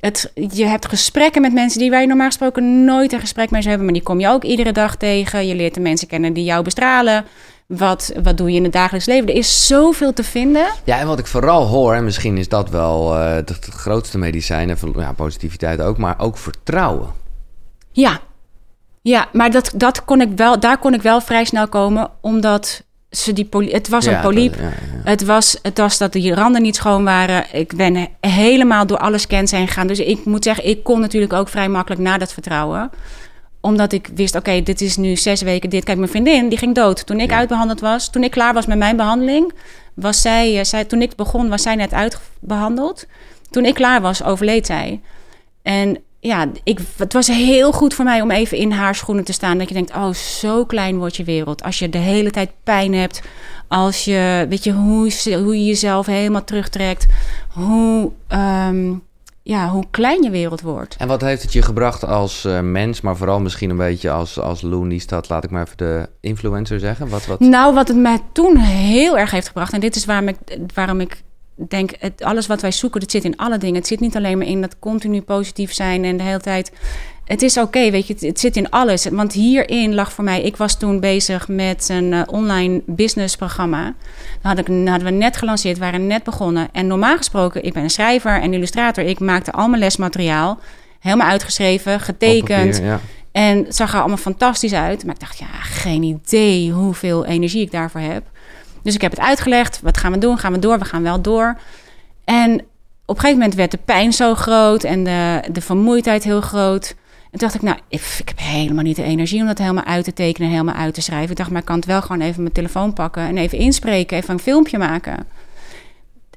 Het, je hebt gesprekken met mensen die je normaal gesproken nooit een gesprek mee zou hebben. Maar die kom je ook iedere dag tegen. Je leert de mensen kennen die jou bestralen. Wat, wat doe je in het dagelijks leven? Er is zoveel te vinden. Ja, en wat ik vooral hoor, en misschien is dat wel eh, het, grootste medicijn, en ja, positiviteit ook, maar ook vertrouwen. Ja, ja maar dat, dat kon ik wel, daar kon ik wel vrij snel komen. Omdat ze die poli- het was Ja, een poliep. dat- ja, ja. Het was, het was dat die randen niet schoon waren. Ik ben he- helemaal door alle scans heen gegaan. Dus ik moet zeggen, ik kon natuurlijk ook vrij makkelijk naar dat vertrouwen. Omdat ik wist, oké, dit is nu zes weken dit. Kijk, mijn vriendin, die ging dood. Toen ik Ja. uitbehandeld was, toen ik klaar was met mijn behandeling... Was zij, eh, zij, toen ik begon, was zij net uitbehandeld. Toen ik klaar was, overleed zij. En ja, ik, het was heel goed voor mij om even in haar schoenen te staan. Dat je denkt, oh, zo klein wordt je wereld. Als je de hele tijd pijn hebt. Als je, weet je, hoe, je- hoe je jezelf helemaal terugtrekt. Hoe, ehm, ja, hoe klein je wereld wordt. En wat heeft het je gebracht als eh, mens, maar vooral misschien een beetje als, als Looney Stad, laat ik maar even de influencer zeggen? Wat, wat... Nou, wat het mij toen heel erg heeft gebracht... en dit is waarom ik, waarom ik denk... Het, alles wat wij zoeken, dat zit in alle dingen. Het zit niet alleen maar in dat continu positief zijn... en de hele tijd... Het is oké, weet je, het, het zit in alles. Want hierin lag voor mij... Ik was toen bezig met een eh, online businessprogramma. Dat had ik, dat hadden we net gelanceerd, waren net begonnen. En normaal gesproken, ik ben een schrijver en illustrator. Ik maakte al mijn lesmateriaal... helemaal uitgeschreven, getekend... papier, ja. En het zag er allemaal fantastisch uit. Maar ik dacht, ja, geen idee hoeveel energie ik daarvoor heb. Dus ik heb het uitgelegd. Wat gaan we doen? Gaan we door? We gaan wel door. En op een gegeven moment werd de pijn zo groot en de, de vermoeidheid heel groot. En toen dacht ik, nou, ik, ik heb helemaal niet de energie om dat helemaal uit te tekenen en helemaal uit te schrijven. Ik dacht, maar ik kan het wel gewoon even mijn telefoon pakken en even inspreken, even een filmpje maken.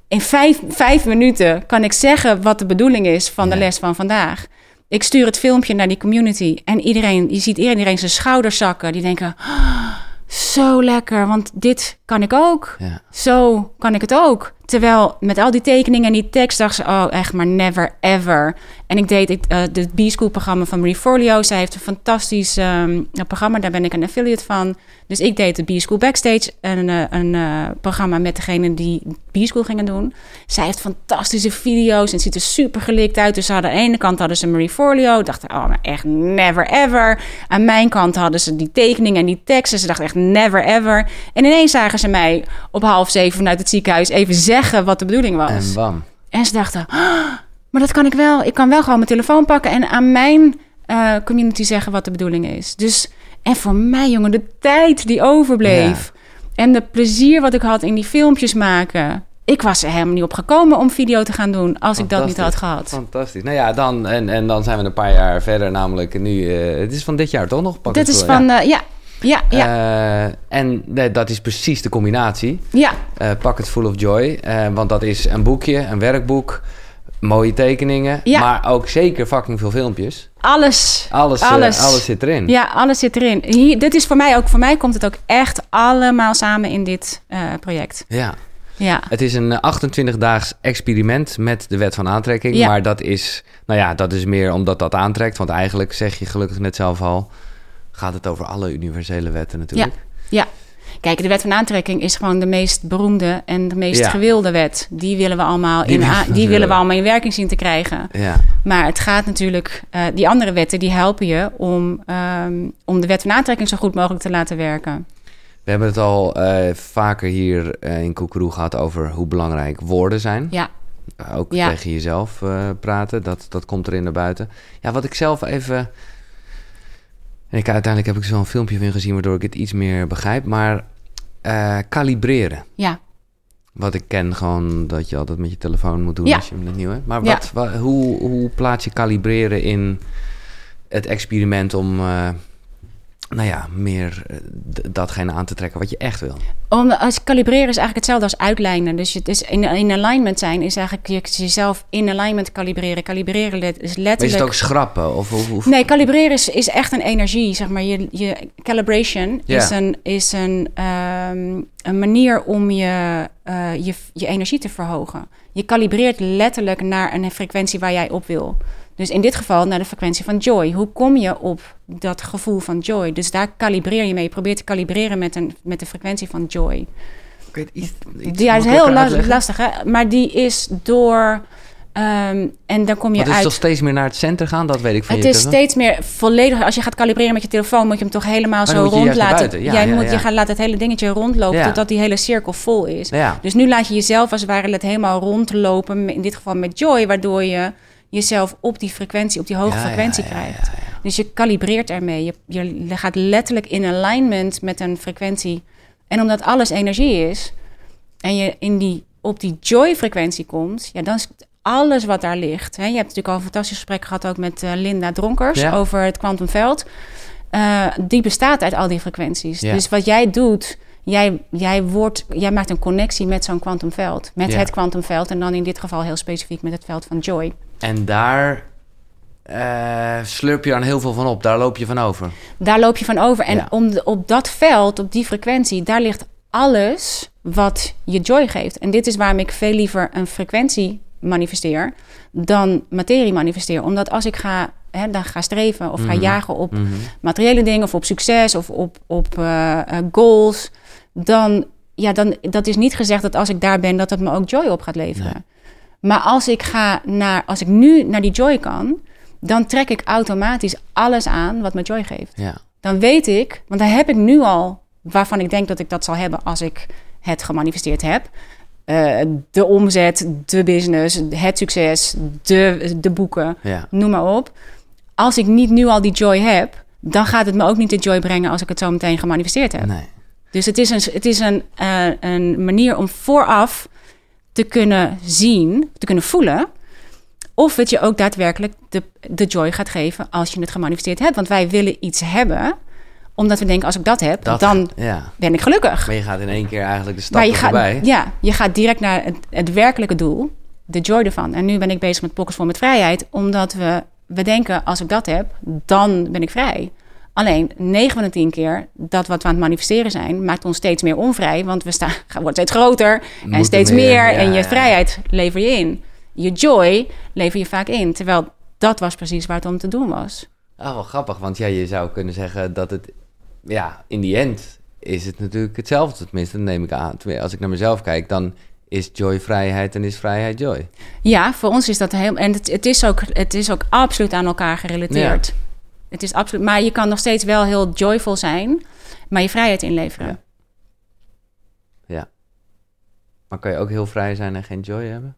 In vijf, vijf minuten kan ik zeggen wat de bedoeling is van de les van vandaag. Ik stuur het filmpje naar die community en iedereen, je ziet iedereen zijn schouders zakken. Die denken, "Ah, zo lekker, want dit kan ik ook. Ja. Zo kan ik het ook. Terwijl met al die tekeningen en die tekst dacht ze... oh, echt maar never ever. En ik deed het, uh, de B-School-programma van Marie Forleo. Zij heeft een fantastisch um, programma. Daar ben ik een affiliate van. Dus ik deed de B-School Backstage. Een, uh, een uh, programma met degene die B-School gingen doen. Zij heeft fantastische video's en ziet er super gelikt uit. Dus aan de ene kant hadden ze Marie Forleo. Dachten, oh, maar echt never ever. Aan mijn kant hadden ze die tekeningen en die teksten. Ze dachten echt never ever. En ineens zagen ze mij op half zeven vanuit het ziekenhuis even zeggen wat de bedoeling was. En bam. En ze dachten, oh, maar dat kan ik wel. Ik kan wel gewoon mijn telefoon pakken en aan mijn uh, community zeggen wat de bedoeling is. Dus, en voor mij, jongen, de tijd die overbleef. Ja. En de plezier wat ik had in die filmpjes maken. Ik was er helemaal niet op gekomen om video te gaan doen als ik dat niet had gehad. Fantastisch. Nou ja, dan, en, en dan zijn we een paar jaar verder, namelijk nu. Uh, het is van dit jaar toch nog? Dit is van, ja. Uh, ja. Ja, ja. Uh, en nee, dat is precies de combinatie. Ja. Uh, pak het Full of Joy. Uh, want dat is een boekje, een werkboek, mooie tekeningen. Ja. Maar ook zeker fucking veel filmpjes. Alles. Alles, alles. alles zit erin. Ja, alles zit erin. Hier, dit is voor mij ook, voor mij komt het ook echt allemaal samen in dit project. Ja. Ja. Het is een 28-daags experiment met de wet van aantrekking. Ja. Maar dat is, nou ja, dat is meer omdat dat aantrekt. Want eigenlijk zeg je gelukkig net zelf al gaat het over alle universele wetten natuurlijk. Ja, ja. Kijk, de wet van aantrekking is gewoon de meest beroemde en de meest Ja. gewilde wet. Die willen we allemaal Die in, die willen we allemaal in werking zien te krijgen. Ja, Maar het gaat natuurlijk, eh, die andere wetten die helpen je om, ehm, om de wet van aantrekking zo goed mogelijk te laten werken. we hebben het al eh, vaker hier eh, in Koekeroe gehad over hoe belangrijk woorden zijn. Ja, Ook Ja. tegen jezelf praten, dat, dat komt erin naar buiten. Ja, wat ik zelf even... En ik, uiteindelijk heb ik zo'n filmpje van gezien waardoor ik het iets meer begrijp. Maar eh, kalibreren. ja. Wat ik ken gewoon dat je altijd met je telefoon moet doen Ja. als je hem net nieuw hebt. Maar Ja. wat, wa- hoe, hoe plaats je kalibreren in het experiment om... eh, nou ja, meer eh, datgene aan te trekken wat je echt wil. Om, als kalibreren is eigenlijk hetzelfde als uitlijnen. Dus het is in, in alignment zijn is eigenlijk je, jezelf in alignment kalibreren. Kalibreren is Maar is letterlijk... het ook schrappen? Of, of, of- Nee, kalibreren is, is echt een energie. Zeg maar. je, je calibration Ja. is, een, is een, ehm, een manier om je, eh, je, je energie te verhogen. Je kalibreert letterlijk naar een frequentie waar jij op wil. Dus in dit geval naar de frequentie van joy. Hoe kom je op dat gevoel van joy? Dus daar kalibreer je mee. Je probeert te kalibreren met, een, met de frequentie van joy. Het iets, iets Ja, het is heel la- lastig, hè? Maar die is door... ehm, en dan kom je Want het is uit... toch steeds meer naar het center gaan? Dat weet ik van Het is steeds meer volledig. Als je gaat kalibreren met je telefoon, moet je hem toch helemaal zo rond laten. Ja, Jij ja, moet, ja. je gaat laten het hele dingetje rondlopen totdat die hele cirkel vol is. Ja. Dus nu laat je jezelf als het ware het helemaal rondlopen. In dit geval met joy, waardoor je jezelf op die frequentie, op die hoge Ja, frequentie ja, krijgt. Dus je kalibreert ermee. Je, je gaat letterlijk in alignment met een frequentie. En omdat alles energie is en je in die, op die joy-frequentie komt, ja, dan is alles wat daar ligt. Hè. Je hebt natuurlijk al een fantastisch gesprek gehad ook met eh, Linda Dronkers over het kwantumveld. Eh, die bestaat uit al die frequenties. Dus wat jij doet, jij, jij, wordt, jij maakt een connectie met zo'n kwantumveld. Met het kwantumveld en dan in dit geval heel specifiek met het veld van joy. En daar eh, slurp je dan heel veel van op. Daar loop je van over. Daar loop je van over. En Ja. om de- op dat veld, op die frequentie, daar ligt alles wat je joy geeft. En dit is waarom ik veel liever een frequentie manifesteer dan materie manifesteer. Omdat als ik ga, hè, dan ga streven of ga Mhm. jagen op Mhm. materiële dingen of op succes of op, op eh, eh, goals, dan, ja, dan dat is niet gezegd dat als ik daar ben, dat het me ook joy op gaat leveren. Maar als ik ga naar, als ik nu naar die joy kan, dan trek ik automatisch alles aan wat me joy geeft. Ja. Dan weet ik, want dan heb ik nu al waarvan ik denk dat ik dat zal hebben als ik het gemanifesteerd heb. Eh, de omzet, de business, het succes, de, de boeken Ja. noem maar op. Als ik niet nu al die joy heb, dan gaat het me ook niet de joy brengen als ik het zo meteen gemanifesteerd heb. Nee. Dus het is een, het is een, eh, een manier om vooraf te kunnen zien, te kunnen voelen. Of het je ook daadwerkelijk de, de joy gaat geven als je het gemanifesteerd hebt. Want wij willen iets hebben, omdat we denken: als ik dat heb, Dat, dan Ja. ben ik gelukkig. Maar je gaat in één keer eigenlijk de gaat, voorbij. ja, je gaat direct naar het, het werkelijke doel, de joy ervan. En nu ben ik bezig met Pockets vol met vrijheid, omdat we, we denken, als ik dat heb, dan ben ik vrij. Alleen 9 van de 10 keer dat wat we aan het manifesteren zijn, maakt ons steeds meer onvrij. Want we staan, worden steeds groter en steeds meer, meer. ja, en je ja. vrijheid lever je in. Je joy lever je vaak in. Terwijl dat was precies waar het om te doen was. Oh, wel grappig, want ja, je zou kunnen zeggen dat het... Ja, in die end is het natuurlijk hetzelfde, tenminste, dat neem ik aan. Als ik naar mezelf kijk, dan is joy vrijheid en is vrijheid joy. Ja, voor ons is dat heel. En het, het, is, ook, het is ook absoluut aan elkaar gerelateerd. Het is absoluut. Maar je kan nog steeds wel heel joyful zijn, maar je vrijheid inleveren. Ja. Ja. Maar kan je ook heel vrij zijn en geen joy hebben?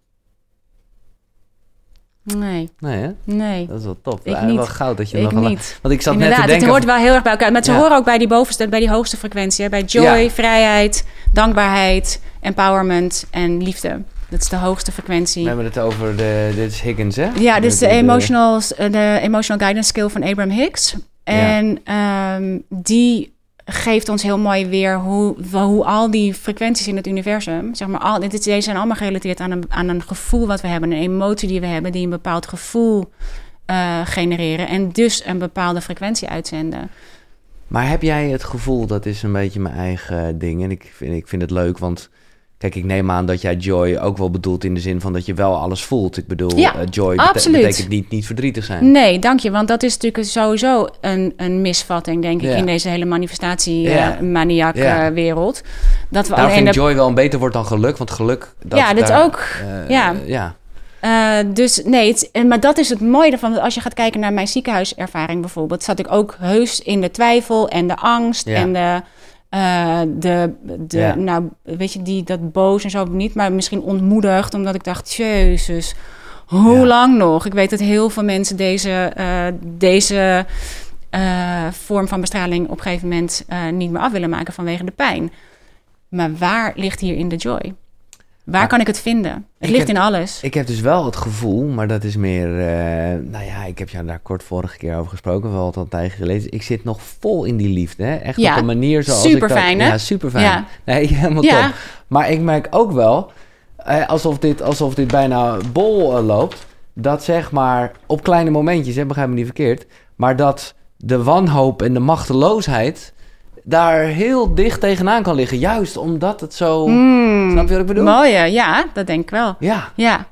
Nee, Nee, hè? nee. Dat is wel top. Ik niet. Wel goud dat je Ik nog niet. Want ik zat Inderdaad, net te denken... het hoort wel heel erg bij elkaar. Maar ze Ja. horen ook bij die bovenste, bij die hoogste frequentie. Hè? Bij joy, Ja. vrijheid, dankbaarheid, empowerment en liefde. Dat is de hoogste frequentie. We hebben het over de... Dit is Higgins, hè? Ja, dit is de emotional, de emotional guidance skill van Abraham Hicks. En ehm, die geeft ons heel mooi weer hoe, hoe al die frequenties in het universum, zeg maar, al, dit, deze zijn allemaal gerelateerd aan een, aan een gevoel wat we hebben, een emotie die we hebben, die een bepaald gevoel eh, genereren en dus een bepaalde frequentie uitzenden. Maar heb jij het gevoel, dat is een beetje mijn eigen ding. En ik vind, ik vind het leuk, want kijk, ik neem aan dat jij joy ook wel bedoelt in de zin van dat je wel alles voelt. Ik bedoel, Ja, eh, joy bete- betekent niet, niet verdrietig zijn. Nee, dank je, want dat is natuurlijk sowieso een, een misvatting, denk ik, Ja. in deze hele manifestatie Ja. eh, maniak Ja. eh, wereld. Dat we Daar alleen vind de joy wel een beter woord dan geluk, want geluk... Dat, Ja, dat daar, ook. eh, Ja. ja. Eh, dus nee, het, maar dat is het mooie ervan. Als je gaat kijken naar mijn ziekenhuiservaring bijvoorbeeld, zat ik ook heus in de twijfel en de angst Ja. en de, eh, de, de Ja. nou, weet je, die, dat boos en zo niet, maar misschien ontmoedigd, omdat ik dacht, jezus, hoe Ja. lang nog? Ik weet dat heel veel mensen deze, eh, deze eh, vorm van bestraling op een gegeven moment niet meer af willen maken vanwege de pijn. Maar waar ligt hier in de joy? Waar Maar- kan ik het vinden? Het ligt heb- in alles. Ik heb dus wel het gevoel, maar dat is meer... eh, nou ja, ik heb jou daar kort vorige keer over gesproken, wel al een tijdje geleden. Ik zit nog vol in die liefde, hè? Echt Ja, op een manier zoals ik superfijn, dat... hè? Ja, super fijn. Ja. Nee, helemaal Ja. top. Maar ik merk ook wel, eh, alsof, dit, alsof dit bijna bol eh, loopt, dat zeg maar op kleine momentjes, hè, begrijp me niet verkeerd, maar dat de wanhoop en de machteloosheid daar heel dicht tegenaan kan liggen. Juist omdat het zo... Mm, Snap je wat ik bedoel? Mooie, ja, dat denk ik wel. Ja, Ja,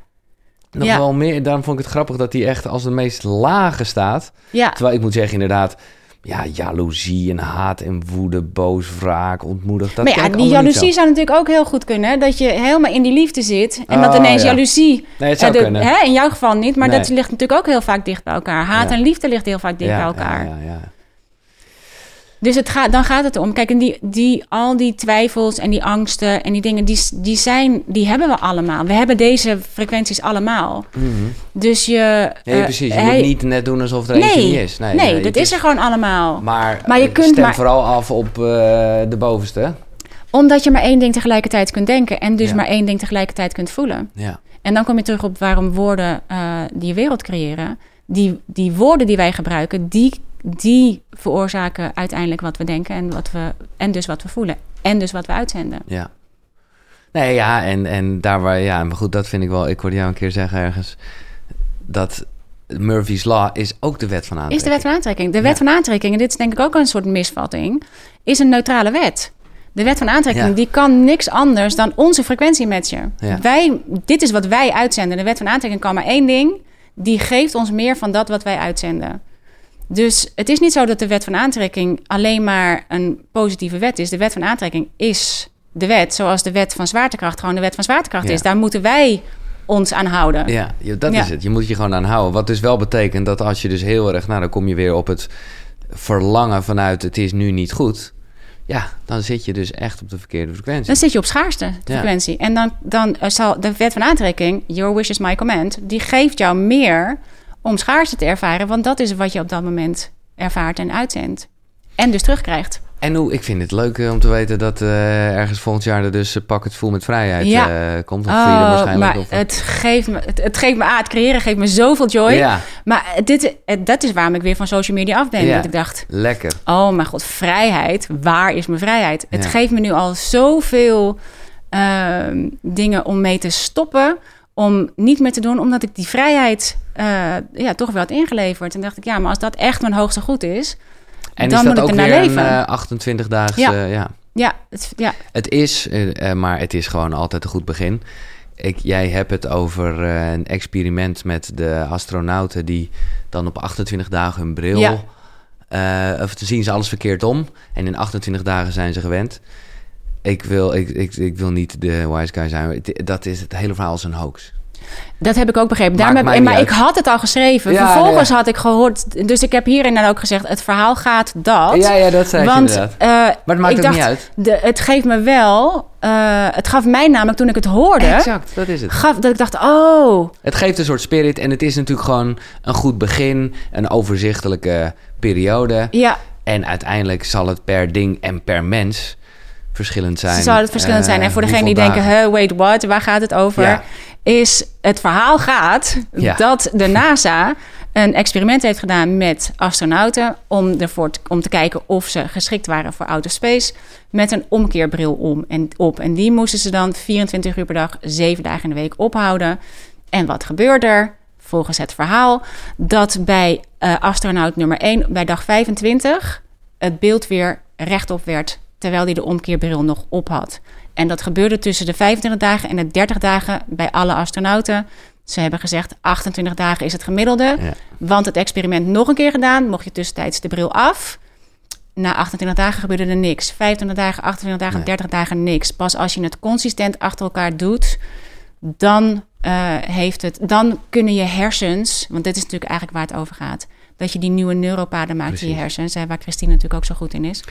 nog Ja. wel meer. Daarom vond ik het grappig dat hij echt als de meest lage staat. ja. Terwijl ik moet zeggen, inderdaad, ja, jaloezie en haat en woede, boos, wraak, ontmoedigd. Dat maar ja, die jaloezie zo. zou natuurlijk ook heel goed kunnen. hè? Dat je helemaal in die liefde zit. En dat Oh, ineens ja. jaloezie... Nee, het zou eh, de- kunnen. hè, in jouw geval niet, maar Nee. dat ligt natuurlijk ook heel vaak dicht bij elkaar. Haat Ja. en liefde ligt heel vaak dicht bij elkaar. Ja, ja, ja. Dus het gaat, dan gaat het om. Kijk, en die, die, al die twijfels en die angsten en die dingen, die, die, zijn, die hebben we allemaal. We hebben deze frequenties allemaal. Mhm. Dus je... Nee, eh, precies. Je hij- moet niet net doen alsof er eentje Nee, niet is. Nee, nee, nee, dat is er gewoon allemaal. Maar, Maar je eh, kunt stem maar- vooral af op eh, de bovenste. Omdat je maar één ding tegelijkertijd kunt denken en dus Ja. maar één ding tegelijkertijd kunt voelen. Ja. En dan kom je terug op waarom woorden eh, die je wereld creëren. Die, die woorden die wij gebruiken, die, die veroorzaken uiteindelijk wat we denken en, wat we, en dus wat we voelen. En dus wat we uitzenden. Ja. Nee, ja, en, en daar waar, ja, maar goed, dat vind ik wel. Ik hoorde jou een keer zeggen ergens dat Murphy's Law is ook de wet van aantrekking. Is de wet van aantrekking. De wet Ja. van aantrekking, en dit is denk ik ook een soort misvatting, is een neutrale wet. De wet van aantrekking, Ja. die kan niks anders dan onze frequentie matchen. Ja. Wij, dit is wat wij uitzenden. De wet van aantrekking kan maar één ding. Die geeft ons meer van dat wat wij uitzenden. Dus het is niet zo dat de wet van aantrekking alleen maar een positieve wet is. De wet van aantrekking is de wet, zoals de wet van zwaartekracht gewoon de wet van zwaartekracht Ja. is. Daar moeten wij ons aan houden. Ja, dat Ja. is het. Je moet je gewoon aan houden. Wat dus wel betekent dat als je dus heel erg... Nou, dan kom je weer op het verlangen vanuit het is nu niet goed. Ja, dan zit je dus echt op de verkeerde frequentie. Dan zit je op schaarste frequentie. En dan, dan zal de wet van aantrekking, your wish is my command, die geeft jou meer om schaarste te ervaren, want dat is wat je op dat moment ervaart en uitzendt. En dus terugkrijgt. En hoe, ik vind het leuk eh, om te weten dat eh, ergens volgend jaar er dus eh, pak het vol met vrijheid Ja. komt. Of freedom waarschijnlijk. maar of, het geeft me, het, het geeft me aan, het creëren geeft me zoveel joy. Ja, Maar dit, dat is waarom ik weer van social media af ben. Ja. Dat ik dacht, lekker. oh mijn god, vrijheid. Waar is mijn vrijheid? Het geeft me nu al zoveel ehm, dingen om mee te stoppen. Om niet meer te doen, omdat ik die vrijheid eh, ja, toch wel had ingeleverd. En dacht ik, ja, maar als dat echt mijn hoogste goed is... En dan is moet dat ik ook er naar weer leven. een eh, 28 dagen? Ja. Ja. ja. Ja, het, ja, Het is, eh, eh, maar het is gewoon altijd een goed begin. Ik, jij hebt het over een experiment met de astronauten die dan op 28 dagen hun bril. Ja. of te zien ze alles verkeerd om. En in 28 dagen zijn ze gewend. Ik wil, ik, ik, ik wil niet de wise guy zijn. Dat is het hele verhaal is een hoax. dat heb ik ook begrepen. Daarom heb, maar ik had het al geschreven. Ja, Vervolgens ja. had ik gehoord... Dus ik heb hierin dan ook gezegd... het verhaal gaat dat. ja, dat zei want eh, Maar het maakt ik ook dacht, niet uit. De, het geeft me wel... eh, het gaf mij namelijk toen ik het hoorde... Exact, dat is het. Gaf, dat ik dacht, oh, Het geeft een soort spirit en het is natuurlijk gewoon een goed begin, een overzichtelijke periode. ja, En uiteindelijk zal het per ding en per mens verschillend zijn. zou het verschillend zijn. Eh, En voor degenen die denken, huh, wait, what? Waar gaat het over? Ja. Is het verhaal gaat Ja. dat de NASA een experiment heeft gedaan met astronauten... Om, ervoor te, om te kijken of ze geschikt waren voor outer space... met een omkeerbril om en op. En die moesten ze dan 24 uur per dag, 7 dagen in de week ophouden. En wat gebeurde er? Volgens het verhaal dat bij eh, astronaut nummer 1 bij dag 25 het beeld weer rechtop werd terwijl hij de omkeerbril nog op had. En dat gebeurde tussen de 25 dagen en de 30 dagen bij alle astronauten. Ze hebben gezegd 28 dagen is het gemiddelde. Ja. Want het experiment nog een keer gedaan, mocht je tussentijds de bril af. Na 28 dagen gebeurde er niks. 25 dagen, 28 dagen, Nee. 30 dagen niks. Pas als je het consistent achter elkaar doet, dan, eh, heeft het, dan kunnen je hersens, want dit is natuurlijk eigenlijk waar het over gaat, dat je die nieuwe neuropaden maakt in je hersens, hè, waar Christine natuurlijk ook zo goed in is.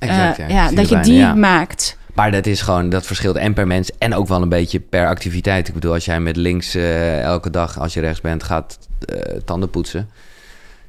Exact, Eh, ja. dat je die ja. maakt. Maar dat is gewoon, dat verschilt en per mens en ook wel een beetje per activiteit. Ik bedoel, als jij met links eh, elke dag, als je rechts bent, gaat eh, tanden poetsen.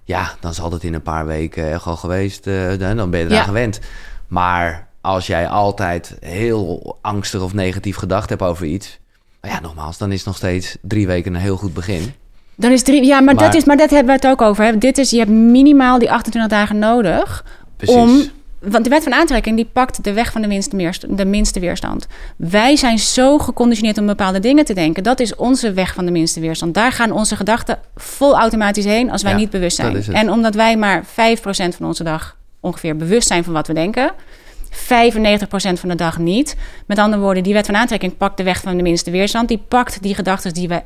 Ja, dan zal dat in een paar weken echt al geweest. eh, dan ben je eraan Ja. gewend. Maar als jij altijd heel angstig of negatief gedacht hebt over iets. Nou ja, nogmaals, dan is nog steeds drie weken een heel goed begin. Dan is drie, ja, maar, Maar- dat is, maar dat hebben we het ook over. Hè. Dit is, je hebt minimaal die 28 dagen nodig Precies. om. Want de wet van aantrekking die pakt de weg van de minste, meerst- de minste weerstand. Wij zijn zo geconditioneerd om bepaalde dingen te denken. Dat is onze weg van de minste weerstand. Daar gaan onze gedachten vol automatisch heen als wij Ja, niet bewust zijn. En omdat wij maar 5% van onze dag ongeveer bewust zijn van wat we denken. 95% van de dag niet. Met andere woorden, die wet van aantrekking pakt de weg van de minste weerstand. Die pakt die gedachten die we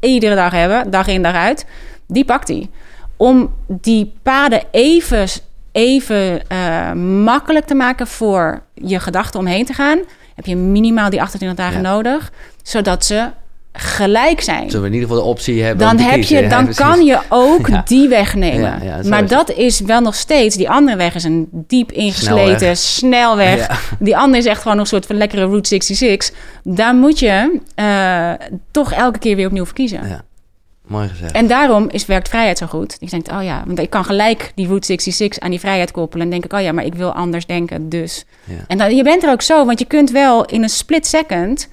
iedere dag hebben, dag in dag uit. Die pakt die. Om die paden even, even eh, makkelijk te maken voor je gedachten omheen te gaan, heb je minimaal die 28 dagen Ja. nodig, zodat ze gelijk zijn Zullen we in ieder geval de optie hebben dan heb kiezen, je, dan kan je ook Ja. die weg nemen. Ja, maar dat is wel nog steeds. Die andere weg is een diep ingesleten snelweg. Die andere is echt gewoon een soort van lekkere Route 66. Daar moet je eh, toch elke keer weer opnieuw voor kiezen. Mooi gezegd. En daarom is werkt vrijheid zo goed. Ik denk, oh ja, want ik kan gelijk die Route 66 aan die vrijheid koppelen. En denk ik, oh ja, maar ik wil anders denken, dus. Ja. En dan, je bent er ook zo, want je kunt wel in een split second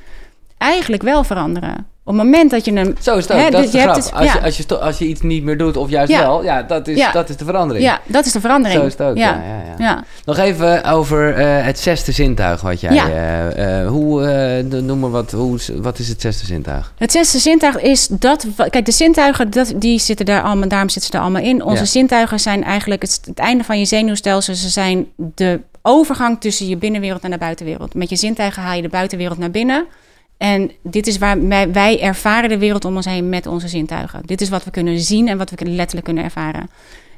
eigenlijk wel veranderen. Op het moment dat je hem... Zo is het ook, Hè, dat dus is de je hebt grap. het- als, ja. je, als, je, als je iets niet meer doet of juist Ja. wel, ja, dat is, Ja. dat is de verandering. Ja, dat is de verandering. Zo is het ook, ja. ja. Nog even over eh, het zesde zintuig wat jij... Ja. eh, hoe, noem maar wat, hoe, wat is het zesde zintuig? Het zesde zintuig is dat... Kijk, de zintuigen, dat, die zitten daar allemaal... Daarom zitten ze er allemaal in. Onze zintuigen zijn eigenlijk het, het einde van je zenuwstelsel. Ze zijn de overgang tussen je binnenwereld en de buitenwereld. Met je zintuigen haal je de buitenwereld naar binnen. En dit is waar wij, wij ervaren de wereld om ons heen met onze zintuigen. Dit is wat we kunnen zien en wat we letterlijk kunnen ervaren.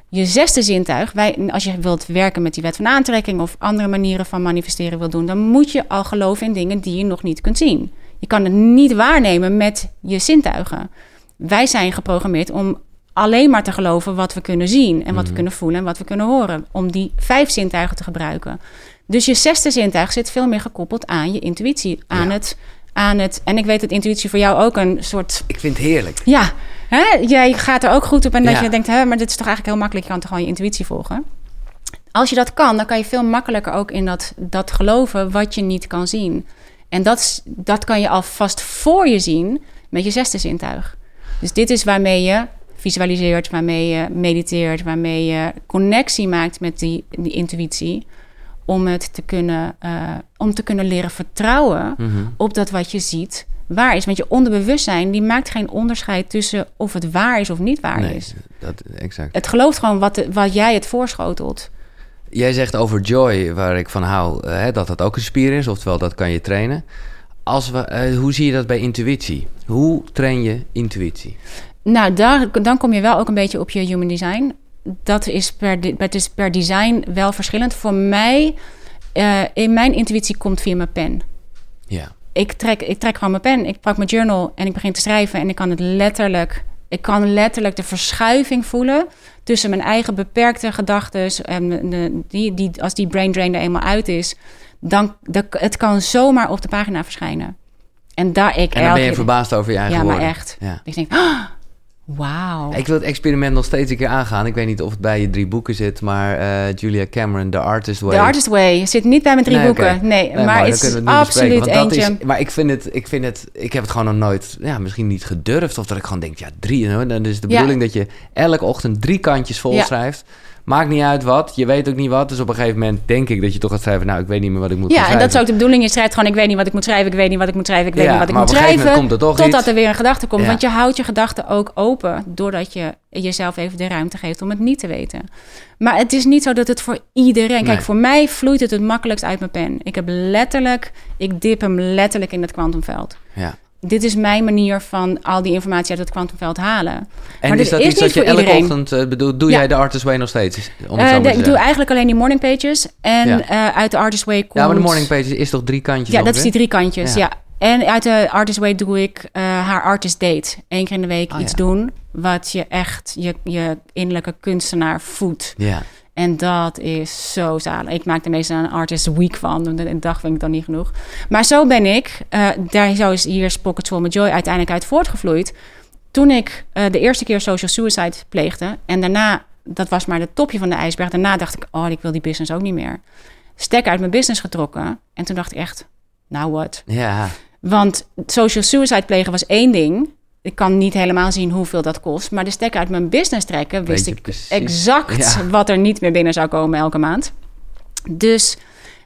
Je zesde zintuig, wij, als je wilt werken met die wet van aantrekking of andere manieren van manifesteren wil doen, dan moet je al geloven in dingen die je nog niet kunt zien. Je kan het niet waarnemen met je zintuigen. Wij zijn geprogrammeerd om alleen maar te geloven wat we kunnen zien en wat we kunnen voelen en wat we kunnen horen. Om die vijf zintuigen te gebruiken. Dus je zesde zintuig zit veel meer gekoppeld aan je intuïtie, aan, Ja. het, aan het. En ik weet dat intuïtie voor jou ook een soort Ik vind het heerlijk. ja, hè? jij gaat er ook goed op en dat Ja. je denkt, hè, maar dit is toch eigenlijk heel makkelijk, je kan toch gewoon je intuïtie volgen. Als je dat kan, dan kan je veel makkelijker ook in dat, dat geloven wat je niet kan zien. En dat, dat kan je alvast voor je zien met je zesde zintuig. Dus dit is waarmee je visualiseert, waarmee je mediteert, waarmee je connectie maakt met die, die intuïtie. Om het te kunnen, eh, om te kunnen leren vertrouwen Mhm. op dat wat je ziet waar is. Want je onderbewustzijn die maakt geen onderscheid tussen of het waar is of niet waar Nee, is. dat, exact. Het gelooft gewoon wat, de- wat jij het voorschotelt. Jij zegt over joy, waar ik van hou, hè, dat dat ook een spier is, oftewel dat kan je trainen. Als we, eh, hoe zie je dat bij intuïtie? Hoe train je intuïtie? Nou, daar, dan kom je wel ook een beetje op je human design. Dat is per, di- het is per design wel verschillend. Voor mij, eh, in mijn intuïtie komt via mijn pen. Ja. Ik trek, ik trek gewoon mijn pen, ik pak mijn journal en ik begin te schrijven. En ik kan het letterlijk, ik kan letterlijk de verschuiving voelen tussen mijn eigen beperkte gedachten. En de, die, die, als die brain drain er eenmaal uit is, dan dat, het kan zomaar op de pagina verschijnen. En daar ik En dan ben je keer- verbaasd over je eigen Ja, maar echt. Ja. Ik denk, ah, wauw. Ik wil het experiment nog steeds een keer aangaan. Ik weet niet of het bij je drie boeken zit, maar eh, Julia Cameron, The Artist Way. The Artist Way zit niet bij mijn drie Nee, boeken. Nee, Nee, maar het is absoluut eentje. Is, maar ik vind, het, ik vind het, ik heb het gewoon nog nooit, ja, misschien niet gedurfd. Of dat ik gewoon denk, ja, drie. Dan is de Ja. bedoeling dat je elke ochtend drie kantjes vol Ja. Maakt niet uit wat, je weet ook niet wat. Dus op een gegeven moment denk ik dat je toch gaat schrijven, nou, ik weet niet meer wat ik moet gaan Ja, en schrijven. dat is ook de bedoeling. Je schrijft gewoon, ik weet niet wat ik moet schrijven, ik weet niet wat ik moet schrijven, ik weet Ja, niet wat ik maar moet op een gegeven schrijven. moment komt er toch totdat iets. er weer een gedachte komt. Ja. Want je houdt je gedachten ook open, doordat je jezelf even de ruimte geeft om het niet te weten. Maar het is niet zo dat het voor iedereen... Kijk, voor mij vloeit het het makkelijkst uit mijn pen. Ik heb letterlijk, ik dip hem letterlijk in het kwantumveld. Ja. Dit is mijn manier van al die informatie uit het kwantumveld halen. En Maar is dat is iets dat je elke iedereen. ochtend eh, bedoelt? Doe Ja. jij de Artist Way nog steeds? Om het Eh, de- ik doe eigenlijk alleen die morning pages. En Ja. eh, uit de Artist Way komt... Ja, maar de morning pages is toch drie kantjes Ja, dat is die drie kantjes, Ja. ja. En uit de Artist Way doe ik haar artist date. Eén keer in de week Oh, iets doen wat je echt je, je innerlijke kunstenaar voedt. Ja. En dat is zo zalig. Ik maak er meestal een artist week van. want Een dag vind ik dan niet genoeg. Maar zo ben ik. eh, daar zo is hier Pockets Full of Joy uiteindelijk uit voortgevloeid. Toen ik eh, de eerste keer social suicide pleegde. En daarna, dat was maar het topje van de ijsberg. Daarna dacht ik, oh, ik wil die business ook niet meer. Stek uit mijn business getrokken. En toen dacht ik echt, nou wat. Ja. Want social suicide plegen was één ding. Ik kan niet helemaal zien hoeveel dat kost. Maar de stekker uit mijn business trekken, wist ik precies. exact Ja. wat er niet meer binnen zou komen elke maand. Dus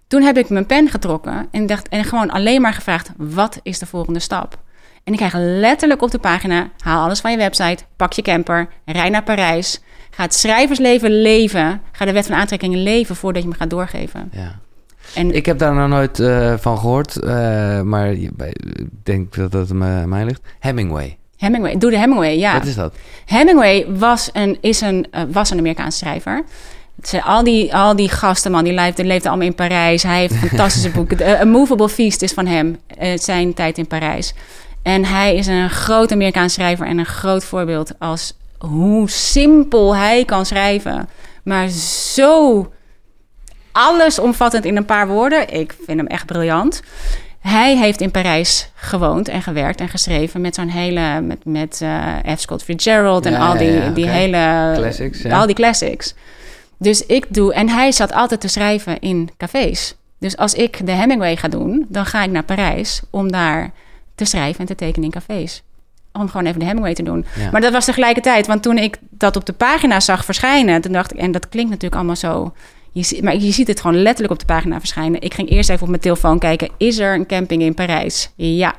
toen heb ik mijn pen getrokken en, dacht, en gewoon alleen maar gevraagd: wat is de volgende stap? En ik krijg letterlijk op de pagina: haal alles van je website, pak je camper, rij naar Parijs. Ga het schrijversleven leven. Ga de wet van aantrekking leven voordat je me gaat doorgeven. ja. En Ik heb daar nog nooit eh, van gehoord, eh, maar ik denk dat dat me- mij ligt. Hemingway, Hemingway, doe de Hemingway, ja. wat is dat? Hemingway was een, is een, eh, was een Amerikaanse schrijver. Al, die, al die gasten, man, die leefden, leefden allemaal in Parijs. Hij heeft fantastische boeken. A Movable Feast is van hem, eh, zijn tijd in Parijs. En hij is een groot Amerikaans schrijver en een groot voorbeeld als hoe simpel hij kan schrijven. Maar zo allesomvattend in een paar woorden. Ik vind hem echt briljant. Hij heeft in Parijs gewoond en gewerkt en geschreven met zo'n hele... met, met eh, F. Scott Fitzgerald en Ja, al die, ja, ja, die hele... Classics, ja. Al die classics. Dus ik doe... En hij zat altijd te schrijven in cafés. Dus als ik de Hemingway ga doen, dan ga ik naar Parijs om daar te schrijven en te tekenen in cafés. Om gewoon even de Hemingway te doen. Maar dat was tegelijkertijd, want toen ik dat op de pagina zag verschijnen, toen dacht ik, en dat klinkt natuurlijk allemaal zo. Je, maar je ziet het gewoon letterlijk op de pagina verschijnen. Ik ging eerst even op mijn telefoon kijken: is er een camping in Parijs? Ja.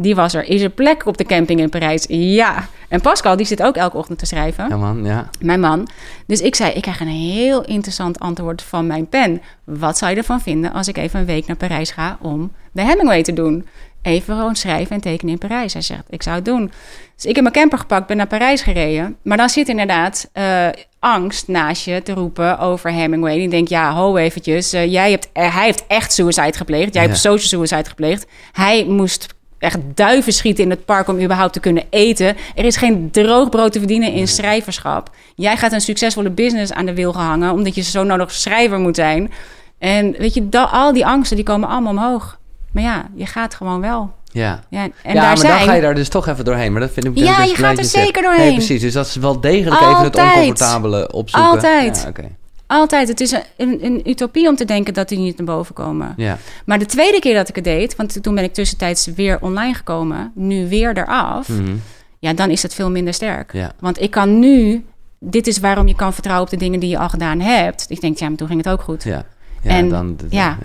Die was er. Is er plek op de camping in Parijs? Ja. En Pascal, die zit ook elke ochtend te schrijven Ja man, ja. mijn man. Dus ik zei, ik krijg een heel interessant antwoord van mijn pen. Wat zou je ervan vinden als ik even een week naar Parijs ga om de Hemingway te doen? Even gewoon schrijven en tekenen in Parijs. Hij zegt, ik zou het doen. Dus ik heb mijn camper gepakt, ben naar Parijs gereden. Maar dan zit inderdaad eh, angst naast je te roepen over Hemingway. Die denkt, ja, ho eventjes. eh, jij hebt, eh, hij heeft echt suicide gepleegd. Jij Ja. hebt social suicide gepleegd. Hij moest echt duiven schieten in het park om überhaupt te kunnen eten. Er is geen droog brood te verdienen in schrijverschap. Jij gaat een succesvolle business aan de wil gehangen... omdat je zo nodig schrijver moet zijn. En weet je, al die angsten die komen allemaal omhoog. Maar ja, je gaat gewoon wel. Ja. Ja, en ja, daar maar zijn... dan ga je daar dus toch even doorheen. Maar dat vind ik Ja, je gaat er zeker doorheen. Nee, precies. Dus dat is wel degelijk even het oncomfortabele opzoeken. Altijd. Ja. Altijd. Het is een, een, een utopie om te denken dat die niet naar boven komen. Ja. Maar de tweede keer dat ik het deed... want toen ben ik tussentijds weer online gekomen... nu weer eraf... Mhm. ja, dan is het veel minder sterk. Ja. Want ik kan nu... Dit is waarom je kan vertrouwen op de dingen die je al gedaan hebt. Ik denk, ja, maar toen ging het ook goed. Ja. Ja, En- dan, ja.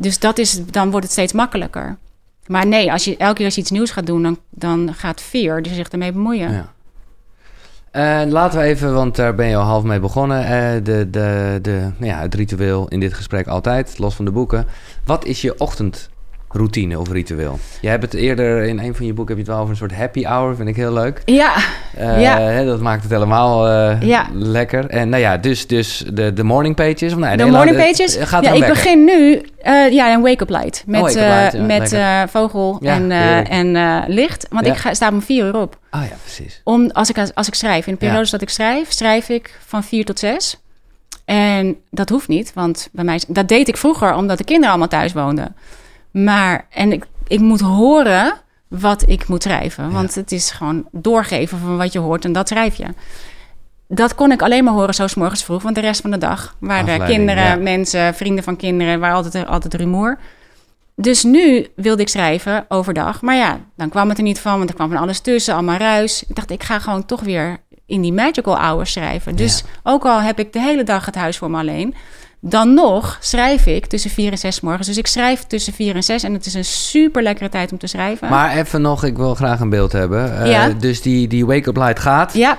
Dus dat is, dan wordt het steeds makkelijker. Maar nee, als je elke keer als je iets nieuws gaat doen, dan, dan gaat fear dus zich ermee bemoeien. Ja. Eh, laten we even, want daar ben je al half mee begonnen. eh, de, de, de, nou ja, het ritueel in dit gesprek altijd, los van de boeken. Wat is je ochtendroutine of ritueel? Jij hebt het eerder in een van je boeken heb je het wel over een soort happy hour, vind ik heel leuk. Ja, Eh, Ja. hè, dat maakt het helemaal eh, Ja. lekker. En nou ja, dus, dus de, de morning pages. Of nee, de morning pages. Gaat ja, ik begin nu eh, ja, een wake-up light. Met, ja, met eh, vogel en, en licht. Want ik ga, sta om vier uur op. Ah ja, precies. Om, als, ik, als ik schrijf, in de periodes dat ik schrijf, schrijf ik van vier tot zes. En dat hoeft niet, want bij mij, dat deed ik vroeger omdat de kinderen allemaal thuis woonden. Maar, en ik, ik moet horen wat ik moet schrijven. Want het is gewoon doorgeven van wat je hoort en dat schrijf je. Dat kon ik alleen maar horen zo 's morgens vroeg, want de rest van de dag waren er kinderen, ja. mensen, vrienden van kinderen, waar altijd, altijd rumoer. Dus nu wilde ik schrijven overdag. Maar ja, dan kwam het er niet van, want er kwam van alles tussen, allemaal ruis. Ik dacht, ik ga gewoon toch weer in die magical hours schrijven. Dus ook al heb ik de hele dag het huis voor me alleen, dan nog schrijf ik tussen vier en zes 's morgens. Dus ik schrijf tussen vier en zes en het is een super lekkere tijd om te schrijven. Maar even nog, ik wil graag een beeld hebben. Eh, Ja. Dus die, die wake-up light gaat. ja,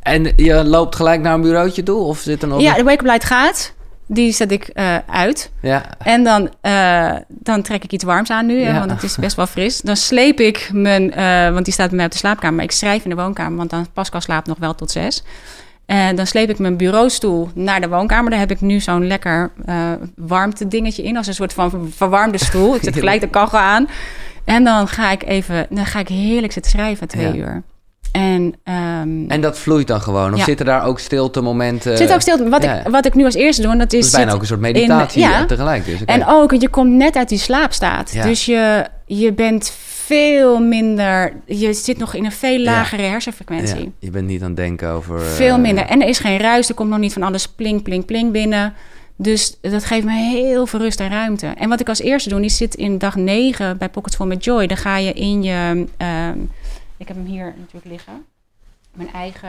En je loopt gelijk naar een bureautje toe? Of zit er nog... ja, de wake-up light gaat. Die zet ik eh, uit. ja. En dan, eh, dan trek ik iets warms aan nu, hè, Ja. want het is best wel fris. Dan sleep ik mijn, want die staat bij mij op de slaapkamer, maar ik schrijf in de woonkamer, want dan Pascal slaapt nog wel tot zes. En dan sleep ik mijn bureaustoel naar de woonkamer. Daar heb ik nu zo'n lekker eh warmte dingetje in, als een soort van verwarmde stoel. Ik zet gelijk de kachel aan. En dan ga ik even, dan ga ik heerlijk zitten schrijven, twee Ja. uur. En, ehm, En dat vloeit dan gewoon? Of Ja. zitten daar ook stilte momenten? zit ook stil. Wat, ja. ik, wat ik nu als eerste doe, dat is. Het is bijna ook een soort in- meditatie ja. eh, tegelijk. Dus. En ook, je komt net uit die slaapstaat. Ja. Dus je, je bent veel minder... Je zit nog in een veel lagere hersenfrequentie. Ja, je bent niet aan het denken over... eh, Veel minder. En er is geen ruis. Er komt nog niet van alles pling, pling, pling binnen. Dus dat geeft me heel veel rust en ruimte. En wat ik als eerste doe, die zit in dag 9 bij Pockets Full met Joy. Dan ga je in je... ehm, ik heb hem hier natuurlijk liggen. Mijn eigen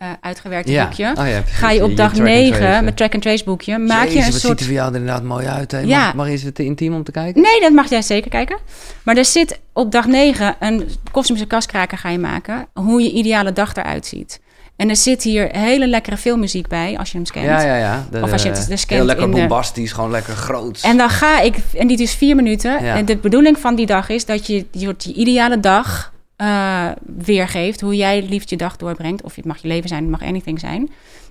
eh, uitgewerkte Ja. boekje. Oh, ja. Ga je op dag track and 9 trace, met track and trace boekje, maak Jezus, je een wat soort ziet er voor jou er inderdaad mooi uit. Hè? Ja. Mag, mag is het te intiem om te kijken? Nee, dat mag jij zeker kijken. Maar er zit op dag 9 een kosmische kaskraker ga je maken. Hoe je ideale dag eruit ziet. En er zit hier hele lekkere filmmuziek bij, als je hem scant. Ja, ja, ja. De- Of als je het dus Heel kent lekker in de- bombastisch, gewoon lekker groot. En dan ga ik, en dit is vier minuten. Ja. En de bedoeling van die dag is dat je je, je ideale dag eh, weergeeft. Hoe jij liefst je dag doorbrengt. Of het mag je leven zijn, het mag anything zijn.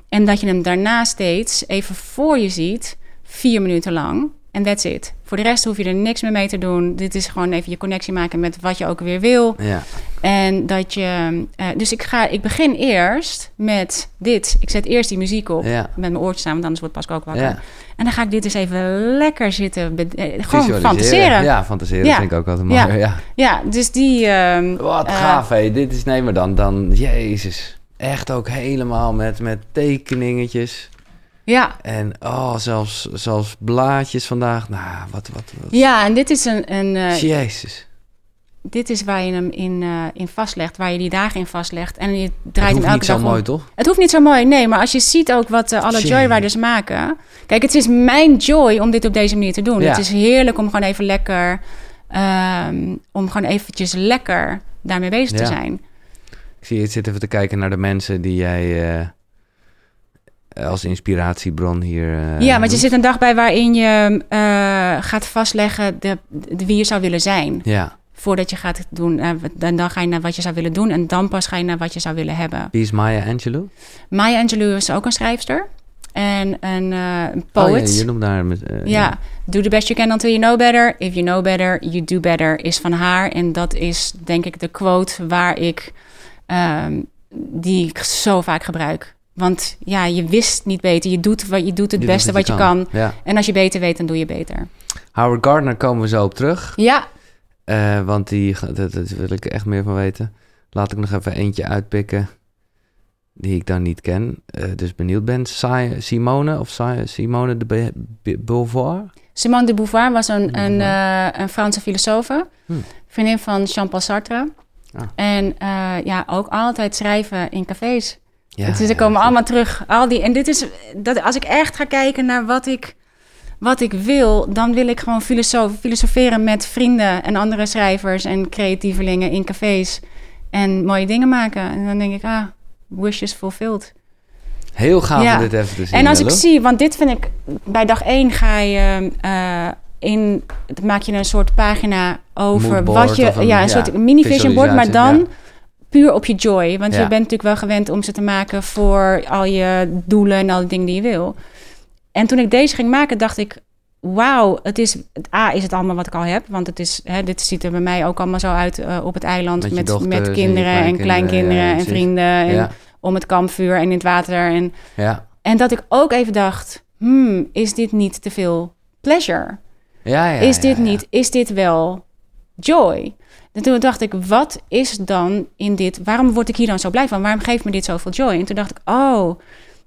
En dat je hem daarna steeds even voor je ziet, vier minuten lang. En that's it. Voor de rest hoef je er niks meer mee te doen. Dit is gewoon even je connectie maken met wat je ook weer wil. Ja. En dat je. eh, dus ik, ga, ik begin eerst met dit. Ik zet eerst die muziek op. Ja. Met mijn oortjes aan, want anders wordt Pascal ook wakker. Ja. En dan ga ik dit eens even lekker zitten. eh, gewoon fantaseren. Ja. Fantaseren Ja. vind ik ook altijd Ja. mooi. Ja. dus die. ehm, Wat eh, gaaf, hé. Dit is, nee, maar dan, dan, jezus. Echt ook helemaal met, met tekeningetjes. Ja. En oh, zelfs, zelfs blaadjes vandaag. Nou, wat, wat, wat. ja, en dit is een. een eh, Jezus. dit is waar je hem in, eh, in vastlegt. Waar je die dagen in vastlegt. En je Het draait hem hoeft elke niet zo dag om. mooi, toch? Het hoeft niet zo mooi, nee. Maar als je ziet ook wat eh, alle. Joyriders maken. Kijk, het is mijn joy om dit op deze manier te doen. Ja. Het is heerlijk om gewoon even lekker... ehm, om gewoon eventjes lekker daarmee bezig te zijn. Ik zie, ik zit even te kijken naar de mensen die jij als inspiratiebron hier. eh, ja, want je zit een dag bij waarin je eh, gaat vastleggen de, de, wie je zou willen zijn. Ja, Voordat je gaat doen. eh, dan, dan ga je naar wat je zou willen doen. En dan pas ga je naar wat je zou willen hebben. wie is Maya Angelou? Maya Angelou is ook een schrijfster. En een eh, Oh, poet. ja, je noemt daar... Met, eh, Ja, do the best you can until you know better. If you know better, you do better is van haar. En dat is denk ik de quote waar ik, ehm, die ik zo vaak gebruik. Want ja, je wist niet beter. Je doet, wat, je doet het Je beste doet wat je kan. Ja. En als je beter weet, dan doe je beter. Howard Gardner komen we zo op terug. Ja, eh, want die, dat, dat wil ik echt meer van weten. Laat ik nog even eentje uitpikken die ik dan niet ken. eh, dus benieuwd ben. Si- Simone of Si- Simone de Be- Be- Beauvoir? Simone de Beauvoir was een, een, Beauvoir. eh, een Franse filosoof. Hmm. Vriendin van Jean-Paul Sartre. Ah. En ja, ook altijd schrijven in cafés. Ja, dus er komen allemaal terug. Al die, en dit is, dat, als ik echt ga kijken naar wat ik, wat ik wil, dan wil ik gewoon filosof, filosoferen met vrienden en andere schrijvers en creatievelingen in cafés. En mooie dingen maken. En dan denk ik, ah, wishes fulfilled. Heel gaaf Ja. om dit even te zien. En als ik zie, want dit vind ik, bij dag één ga je eh, in, maak je een soort pagina over Moodboard wat je, een- ja, een soort mini vision board, maar dan puur op je joy. Want Ja. je bent natuurlijk wel gewend om ze te maken voor al je doelen en al die dingen die je wil. En toen ik deze ging maken, dacht ik, wauw, het is, A is het allemaal wat ik al heb. Want het is, hè, dit ziet er bij mij ook allemaal zo uit eh, op het eiland Met met, kinderen en kleinkinderen, ja, en vrienden en om het kampvuur en in het water en ja. en dat ik ook even dacht, hmm, is dit niet te veel pleasure? Ja, ja, is dit niet, is dit wel joy? En toen dacht ik, wat is dan in dit, waarom word ik hier dan zo blij van? Waarom geeft me dit zoveel joy? En toen dacht ik, oh,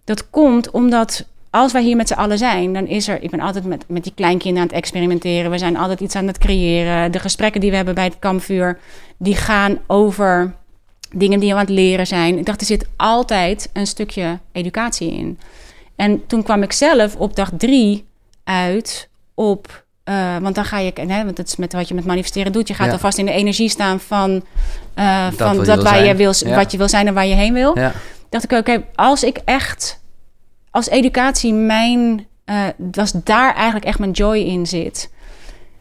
dat komt omdat als wij hier met z'n allen zijn, dan is er, ik ben altijd met, met die kleinkinderen aan het experimenteren. We zijn altijd iets aan het creëren. De gesprekken die we hebben bij het kampvuur, die gaan over dingen die we aan het leren zijn. Ik dacht, er zit altijd een stukje educatie in. En toen kwam ik zelf op dag drie uit op... eh, want dan ga je... Hè, want het is met wat je met manifesteren doet. Je gaat Ja. alvast in de energie staan van, eh, Dat van wat je dat wil waar je zijn. wil, Ja. wat je wil zijn en waar je heen wil. Ja. Dacht ik, oké, als ik echt... Als educatie mijn... eh was daar eigenlijk echt mijn joy in zit.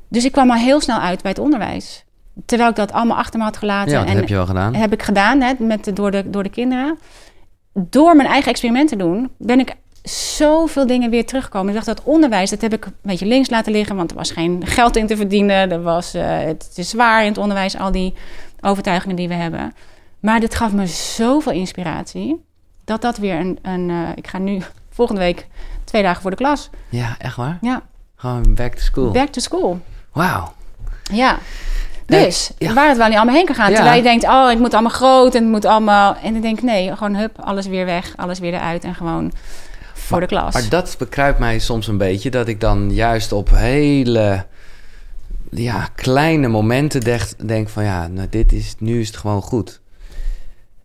Dus ik kwam al heel snel uit bij het onderwijs. Terwijl ik dat allemaal achter me had gelaten. ja, dat en heb je wel gedaan. heb ik gedaan hè, met door, de, door de kinderen. Door mijn eigen experimenten te doen, ben ik zoveel dingen weer teruggekomen. Ik dacht dat onderwijs, dat heb ik een beetje links laten liggen, want er was geen geld in te verdienen. Er was, eh, het is zwaar in het onderwijs, al die overtuigingen die we hebben. Maar dit gaf me zoveel inspiratie, dat dat weer een... een eh, ik ga nu volgende week twee dagen voor de klas. Ja, echt waar? Ja, Gewoon back to school. back to school. Wauw. Ja. Dus ja. waar het wel niet allemaal heen kan gaan. Ja. Terwijl je denkt, oh, het moet allemaal groot en het moet allemaal... En dan denk ik, nee, gewoon hup, alles weer weg, alles weer eruit en gewoon voor de klas. Maar dat bekruipt mij soms een beetje. Dat ik dan juist op hele ja, kleine momenten denk, denk van... Ja, nou, dit is, nu is het gewoon goed.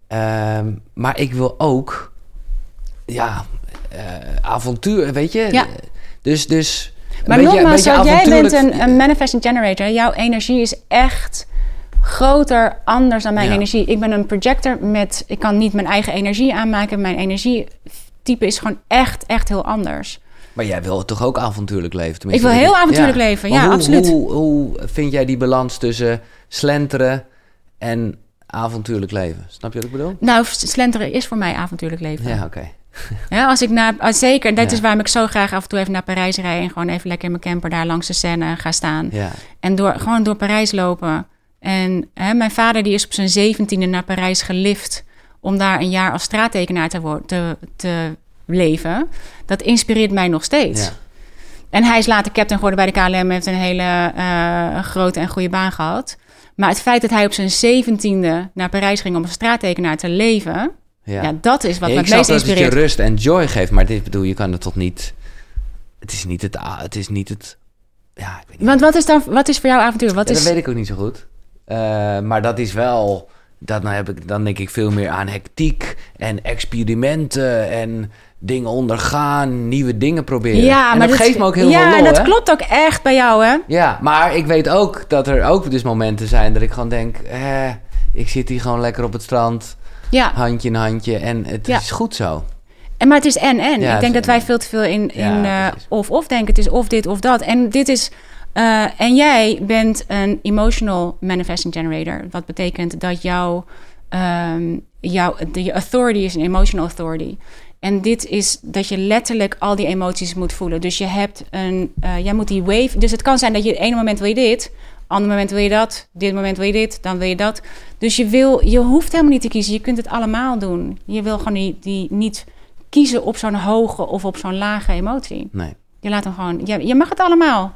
Ehm, maar ik wil ook... Ja, eh, avontuur, weet je? Ja. Dus, dus maar beetje- nogmaals, beetje jij bent een, een manifesting generator. Jouw energie is echt groter, anders dan mijn Ja. energie. Ik ben een projector met... Ik kan niet mijn eigen energie aanmaken. Mijn energietype is gewoon echt, echt heel anders. Maar jij wil toch ook avontuurlijk leven? Ik tenminste, wil dat heel avontuurlijk leven, ja, hoe, absoluut. Hoe, hoe vind jij die balans tussen slenteren en avontuurlijk leven? Snap je wat ik bedoel? Nou, slenteren is voor mij avontuurlijk leven. Ja, oké. Ja, als ik naar, als zeker, dat Ja. is waarom ik zo graag af en toe even naar Parijs rij en gewoon even lekker in mijn camper daar langs de Seine ga staan. Ja. En door, gewoon door Parijs lopen. En hè, mijn vader die is op zijn zeventiende naar Parijs gelift om daar een jaar als straattekenaar te, te, te leven. Dat inspireert mij nog steeds. ja. En hij is later captain geworden bij de KLM, heeft een hele eh, grote en goede baan gehad. Maar het feit dat hij op zijn zeventiende naar Parijs ging om als straattekenaar te leven, Ja. ja, dat is wat Ja, me het meest snap dat het je inspireert. rust en joy geeft, maar dit bedoel, je kan het toch niet... Het is niet het... Het is niet het ja, ik weet niet. Want wat is, dan, wat is voor jou avontuur? Wat Ja, is, Dat weet ik ook niet zo goed. Eh, maar dat is wel... Dat, dan, heb ik, dan denk ik veel meer aan hectiek en experimenten en dingen ondergaan, nieuwe dingen proberen. ja, en maar dat geeft me ook heel ja, veel lol, dat hè? klopt ook echt bij jou, hè? Ja, maar ik weet ook dat er ook dus momenten zijn dat ik gewoon denk... Eh, ik zit hier gewoon lekker op het strand, Ja, handje in handje en het Ja. is goed zo. en, maar het is en en. Ja, ik denk dat wij en-en. veel te veel in, in eh, precies. of of denken. Het is of dit of dat. En dit is. Eh, en jij bent een emotional manifesting generator. Wat betekent dat jouw, ehm jouw de, authority is een emotional authority. En dit is dat je letterlijk al die emoties moet voelen. Dus je hebt een, eh, jij moet die wave. Dus het kan zijn dat je het ene moment wil je dit, ander moment wil je dat, dit moment wil je dit, dan wil je dat. Dus je wil, je hoeft helemaal niet te kiezen. Je kunt het allemaal doen. Je wil gewoon die, die niet kiezen op zo'n hoge of op zo'n lage emotie. Nee. Je laat hem gewoon. Je, je mag het allemaal.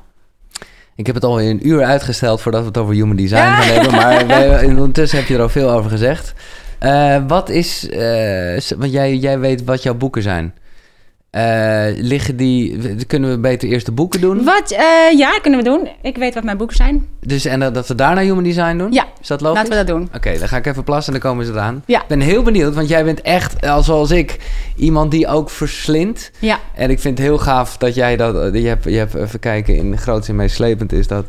Ik heb het al een uur uitgesteld voordat we het over human design gaan hebben. Maar ondertussen heb je er al veel over gezegd. Eh, wat is... eh, want jij, jij weet wat jouw boeken zijn. Eh, liggen die... Kunnen we beter eerst de boeken doen? Wat? eh, ja, kunnen we doen. Ik weet wat mijn boeken zijn. Dus, en dat, dat we daarna human design doen? Ja, Is dat logisch? Laten we dat doen. Oké, dan ga ik even plassen en dan komen ze eraan. Ja. Ik ben heel benieuwd, want jij bent echt, eh, zoals ik, iemand die ook verslindt. Ja. En ik vind het heel gaaf dat jij dat... Je hebt, je hebt even kijken, in groots en meeslepend is dat...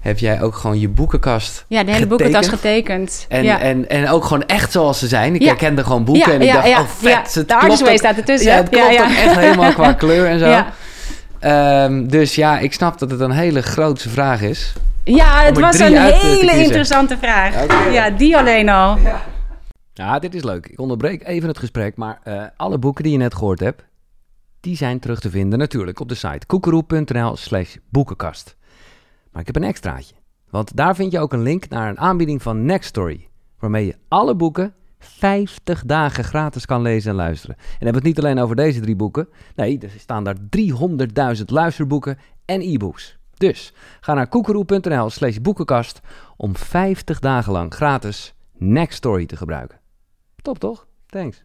heb jij ook gewoon je boekenkast Ja, de hele boekenkast getekend. En, ja. en, en ook gewoon echt zoals ze zijn. Ik Ja. herkende gewoon boeken Ja, en ik dacht, ja, oh vet. Het De ook- staat ertussen. Ja, het klopt ook echt helemaal qua kleur en zo. Ehm, dus ja, ik snap dat het een hele grote vraag is. Ja, het was een hele interessante vraag. Ja, die alleen al. Ja, dit is leuk. Ik onderbreek even het gesprek, maar eh, alle boeken die je net gehoord hebt, die zijn terug te vinden natuurlijk op de site koekeroe.nl slash boekenkast. Maar ik heb een extraatje, want daar vind je ook een link naar een aanbieding van Nextory, waarmee je alle boeken 50 dagen gratis kan lezen en luisteren. En hebben het niet alleen over deze drie boeken, nee, er staan daar 300.000 luisterboeken en e-books. Dus ga naar koekeroe.nl slash boekenkast om 50 dagen lang gratis Nextory te gebruiken. Top toch? Thanks.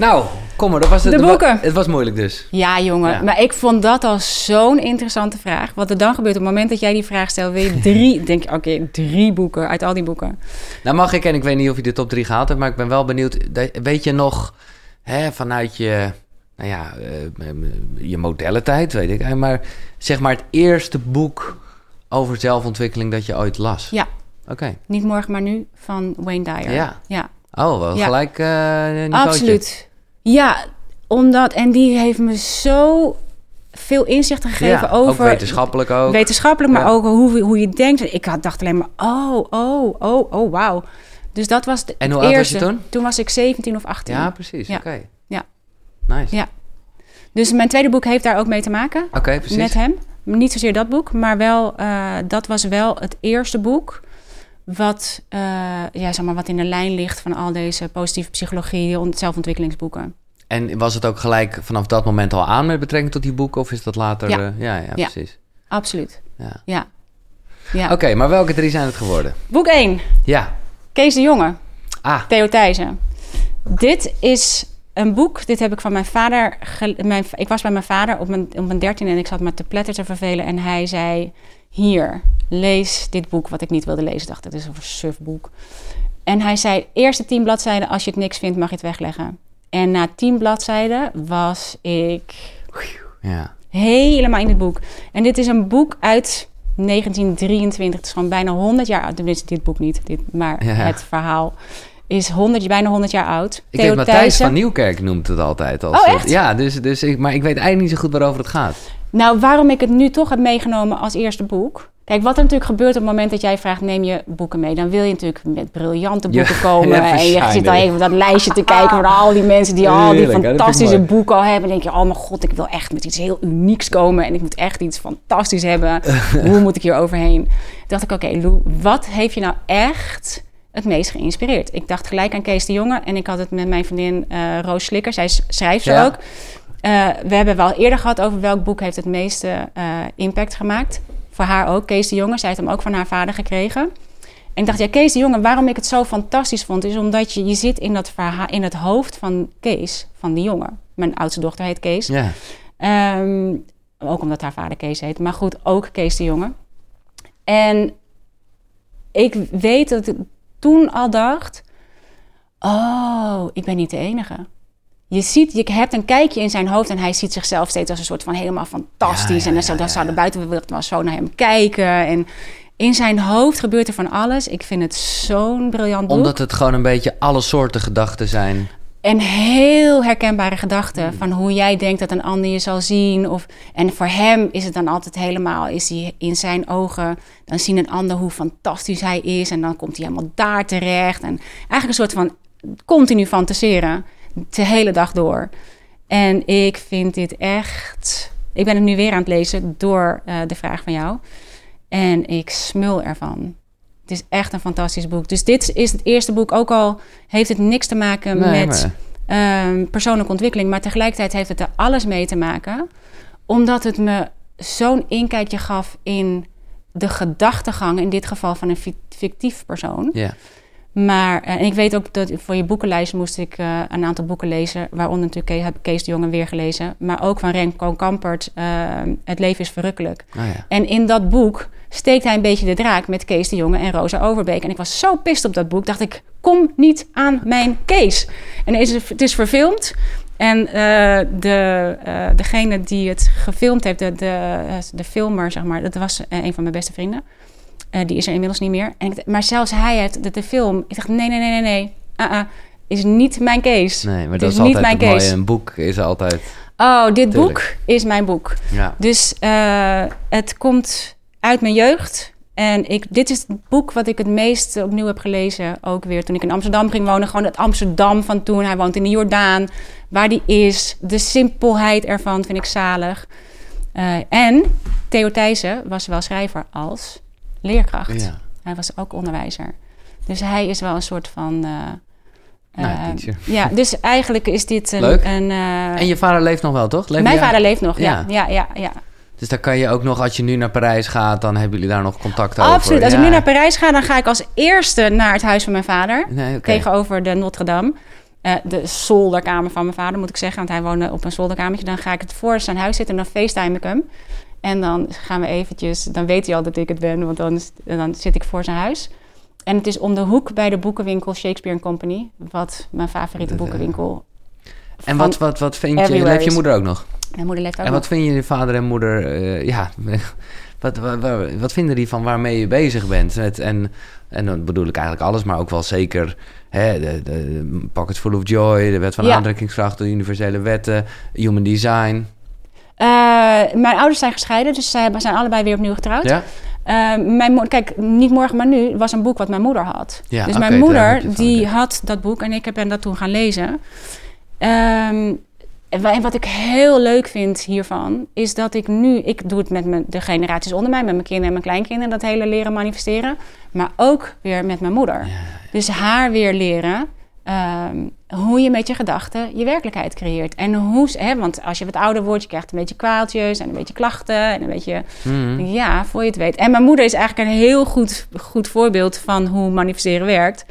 Nou, kom maar, dat was het. De boeken. Het was moeilijk dus. Ja, jongen. Ja. Maar ik vond dat al zo'n interessante vraag. Wat er dan gebeurt op het moment dat jij die vraag stelt, wil je drie, denk je, oké, drie boeken uit al die boeken. Nou mag ik, en ik weet niet of je de top 3 gehaald hebt, maar ik ben wel benieuwd. Weet je nog hè, vanuit je, nou ja, eh, je modellentijd, weet ik, maar zeg maar het eerste boek over zelfontwikkeling dat je ooit las? Ja. Oké. Niet morgen, maar nu van Wayne Dyer. Ja. ja. Oh, wel Ja. gelijk eh. Absoluut. Ja, omdat, en die heeft me zo veel inzichten gegeven Ja, over... Ook wetenschappelijk ook. Wetenschappelijk, maar Ja. ook hoe, hoe je denkt. Ik had, dacht alleen maar, oh, oh, oh, oh, wauw. Dus dat was de, En hoe oud was je toen? Toen was ik 17 of 18. Ja, precies. Ja. Oké. Ja. Nice. Ja. Dus mijn tweede boek heeft daar ook mee te maken. Oké, precies. Met hem. Niet zozeer dat boek, maar wel, eh, dat was wel het eerste boek. Wat, eh, ja, zeg maar, wat in de lijn ligt van al deze positieve psychologie, ont- zelfontwikkelingsboeken. En was het ook gelijk vanaf dat moment al aan met betrekking tot die boeken? Of is dat later? Ja. eh, ja, ja, Ja. precies. Absoluut. Ja. Ja. ja. Oké, maar welke drie zijn het geworden? Boek 1. Ja. Kees de Jonge. Ah, Theo Thijssen. Dit is een boek. Dit heb ik van mijn vader. Mijn, ik was bij mijn vader op mijn, op mijn dertiende en ik zat me te pletter te vervelen. En hij zei: Hier, lees dit boek wat ik niet wilde lezen. Ik dacht, dat is een sufboek. En hij zei: Eerste tien bladzijden, als je het niks vindt, mag je het wegleggen. En na tien bladzijden was ik ja. helemaal in het boek. En dit is een boek uit 1923. Het is gewoon bijna 100 jaar oud. Tenminste, dit boek niet, dit, maar Ja. het verhaal is 100, bijna 100 jaar oud. Ik weet Matthijs van Nieuwkerk noemt het altijd. Als Oh, het- ja, dus, dus ik, maar ik weet eigenlijk niet zo goed waarover het gaat. Nou, waarom ik het nu toch heb meegenomen als eerste boek. Kijk, wat er natuurlijk gebeurt op het moment dat jij vraagt: neem je boeken mee? Dan wil je natuurlijk met briljante Ja, boeken komen. ja, en je zit al even dat lijstje te kijken van al die mensen die al die Heerlijk, fantastische boeken al hebben. Dan denk je: oh mijn god, ik wil echt met iets heel unieks komen. En ik moet echt iets fantastisch hebben. Hoe moet ik hier overheen? Toen dacht ik: oké, Lou, wat heeft je nou echt het meest geïnspireerd? Ik dacht gelijk aan Kees de Jonge. En ik had het met mijn vriendin eh, Roos Slikker. Zij is schrijfster Ja. ook. Eh, we hebben wel eerder gehad over welk boek heeft het meeste eh, impact gemaakt. Voor haar ook, Kees de Jonge. Zij heeft hem ook van haar vader gekregen. En ik dacht, ja, Kees de Jonge, waarom ik het zo fantastisch vond... is omdat je, je zit in, dat verhaal, in het hoofd van Kees, van die jongen. Mijn oudste dochter heet Kees. Ja. Ehm, ook omdat haar vader Kees heet. Maar goed, ook Kees de Jonge. En ik weet dat ik toen al dacht... Oh, ik ben niet de enige. Je ziet, je hebt een kijkje in zijn hoofd en hij ziet zichzelf steeds als een soort van helemaal fantastisch. Ja, ja, en dan, dan zou de buitenwereld maar zo naar hem kijken. En in zijn hoofd gebeurt er van alles. Ik vind het zo'n briljant boek. Omdat het gewoon een beetje alle soorten gedachten zijn. En heel herkenbare gedachten van hoe jij denkt dat een ander je zal zien. Of, en voor hem is het dan altijd helemaal, is hij in zijn ogen, dan zien een ander hoe fantastisch hij is. En dan komt hij helemaal daar terecht. En eigenlijk een soort van continu fantaseren, de hele dag door. En ik vind dit echt, ik ben het nu weer aan het lezen door eh, de vraag van jou. En ik smul ervan. Het is echt een fantastisch boek. Dus dit is het eerste boek, ook al heeft het niks te maken Nee, met maar- ehm, persoonlijke ontwikkeling, maar tegelijkertijd heeft het er alles mee te maken, omdat het me zo'n inkijkje gaf in de gedachtegang, in dit geval van een fi- fictief persoon. Ja. Maar eh, en ik weet ook dat voor je boekenlijst moest ik eh, een aantal boeken lezen, waaronder natuurlijk heb ik Kees de Jonge weer gelezen, maar ook van Remco Kampert, eh, Het leven is verrukkelijk. Oh, ja. En in dat boek steekt hij een beetje de draak met Kees de Jonge en Rosa Overbeek. En ik was zo pist op dat boek, dacht ik, kom niet aan mijn Kees. En is het, het is verfilmd. En de, degene die het gefilmd heeft, de, de, de filmer, zeg maar, dat was een van mijn beste vrienden. Eh, die is er inmiddels niet meer. En ik, maar zelfs hij heeft de, de film. Ik dacht, nee, nee, nee, nee, nee. Uh-uh. is niet mijn case. Nee, maar dat is is niet altijd mijn case. mooie. Een boek is altijd... Oh, dit Tuurlijk. boek is mijn boek. Ja. Dus eh, het komt uit mijn jeugd. En ik, dit is het boek wat ik het meest opnieuw heb gelezen. Ook weer toen ik in Amsterdam ging wonen. Gewoon het Amsterdam van toen. Hij woont in de Jordaan. Waar die is. De simpelheid ervan vind ik zalig. Eh, en Theo Thijssen was wel schrijver als leerkracht. Ja. Hij was ook onderwijzer. Dus hij is wel een soort van... eh, Nou, eh, teacher. ja, dus eigenlijk is dit een... Leuk. een eh, En je vader leeft nog wel, toch? Leeft mijn vader leeft nog, ja. Ja. ja, ja, ja. Dus daar kan je ook nog, als je nu naar Parijs gaat, dan hebben jullie daar nog contact over. Absoluut. Als ik nu naar Parijs ga, dan ga ik als eerste naar het huis van mijn vader. Nee. Tegenover de Notre Dame. De zolderkamer van mijn vader, moet ik zeggen. Want hij woonde op een zolderkamertje. Dan ga ik het voor zijn huis zitten en dan facetime ik hem. En dan gaan we eventjes... Dan weet hij al dat ik het ben, want dan, dan zit ik voor zijn huis. En het is om de hoek bij de boekenwinkel Shakespeare Company. Wat mijn favoriete Dat, eh, boekenwinkel... En wat, wat, wat vind je, leeft je moeder ook nog? Mijn moeder leeft ook En nog. wat vinden je vader en moeder, eh, ja, wat, wat, wat, vinden die van waarmee je bezig bent? Met, en, en dan bedoel ik eigenlijk alles, maar ook wel zeker hè, de, de Pockets Full of Joy, de wet van Ja. aantrekkingskracht, de universele wetten, human design. Eh, mijn ouders zijn gescheiden, dus zij zijn allebei weer opnieuw getrouwd. Ja? Eh, mijn kijk, niet morgen, maar nu was een boek wat mijn moeder had. Ja, dus mijn moeder, van, die had dat boek en ik heb ben dat toen gaan lezen. En wa- en wat ik heel leuk vind hiervan, is dat ik nu, ik doe het met mijn, de generaties onder mij, met mijn kinderen en mijn kleinkinderen, dat hele leren manifesteren. Maar ook weer met mijn moeder. Dus haar weer leren ehm, hoe je met je gedachten je werkelijkheid creëert. En hoe, hè, want als je wat ouder wordt, je krijgt een beetje kwaaltjes en een beetje klachten en een beetje Mhm. ja, voor je het weet. En mijn moeder is eigenlijk een heel goed, goed voorbeeld van hoe manifesteren werkt.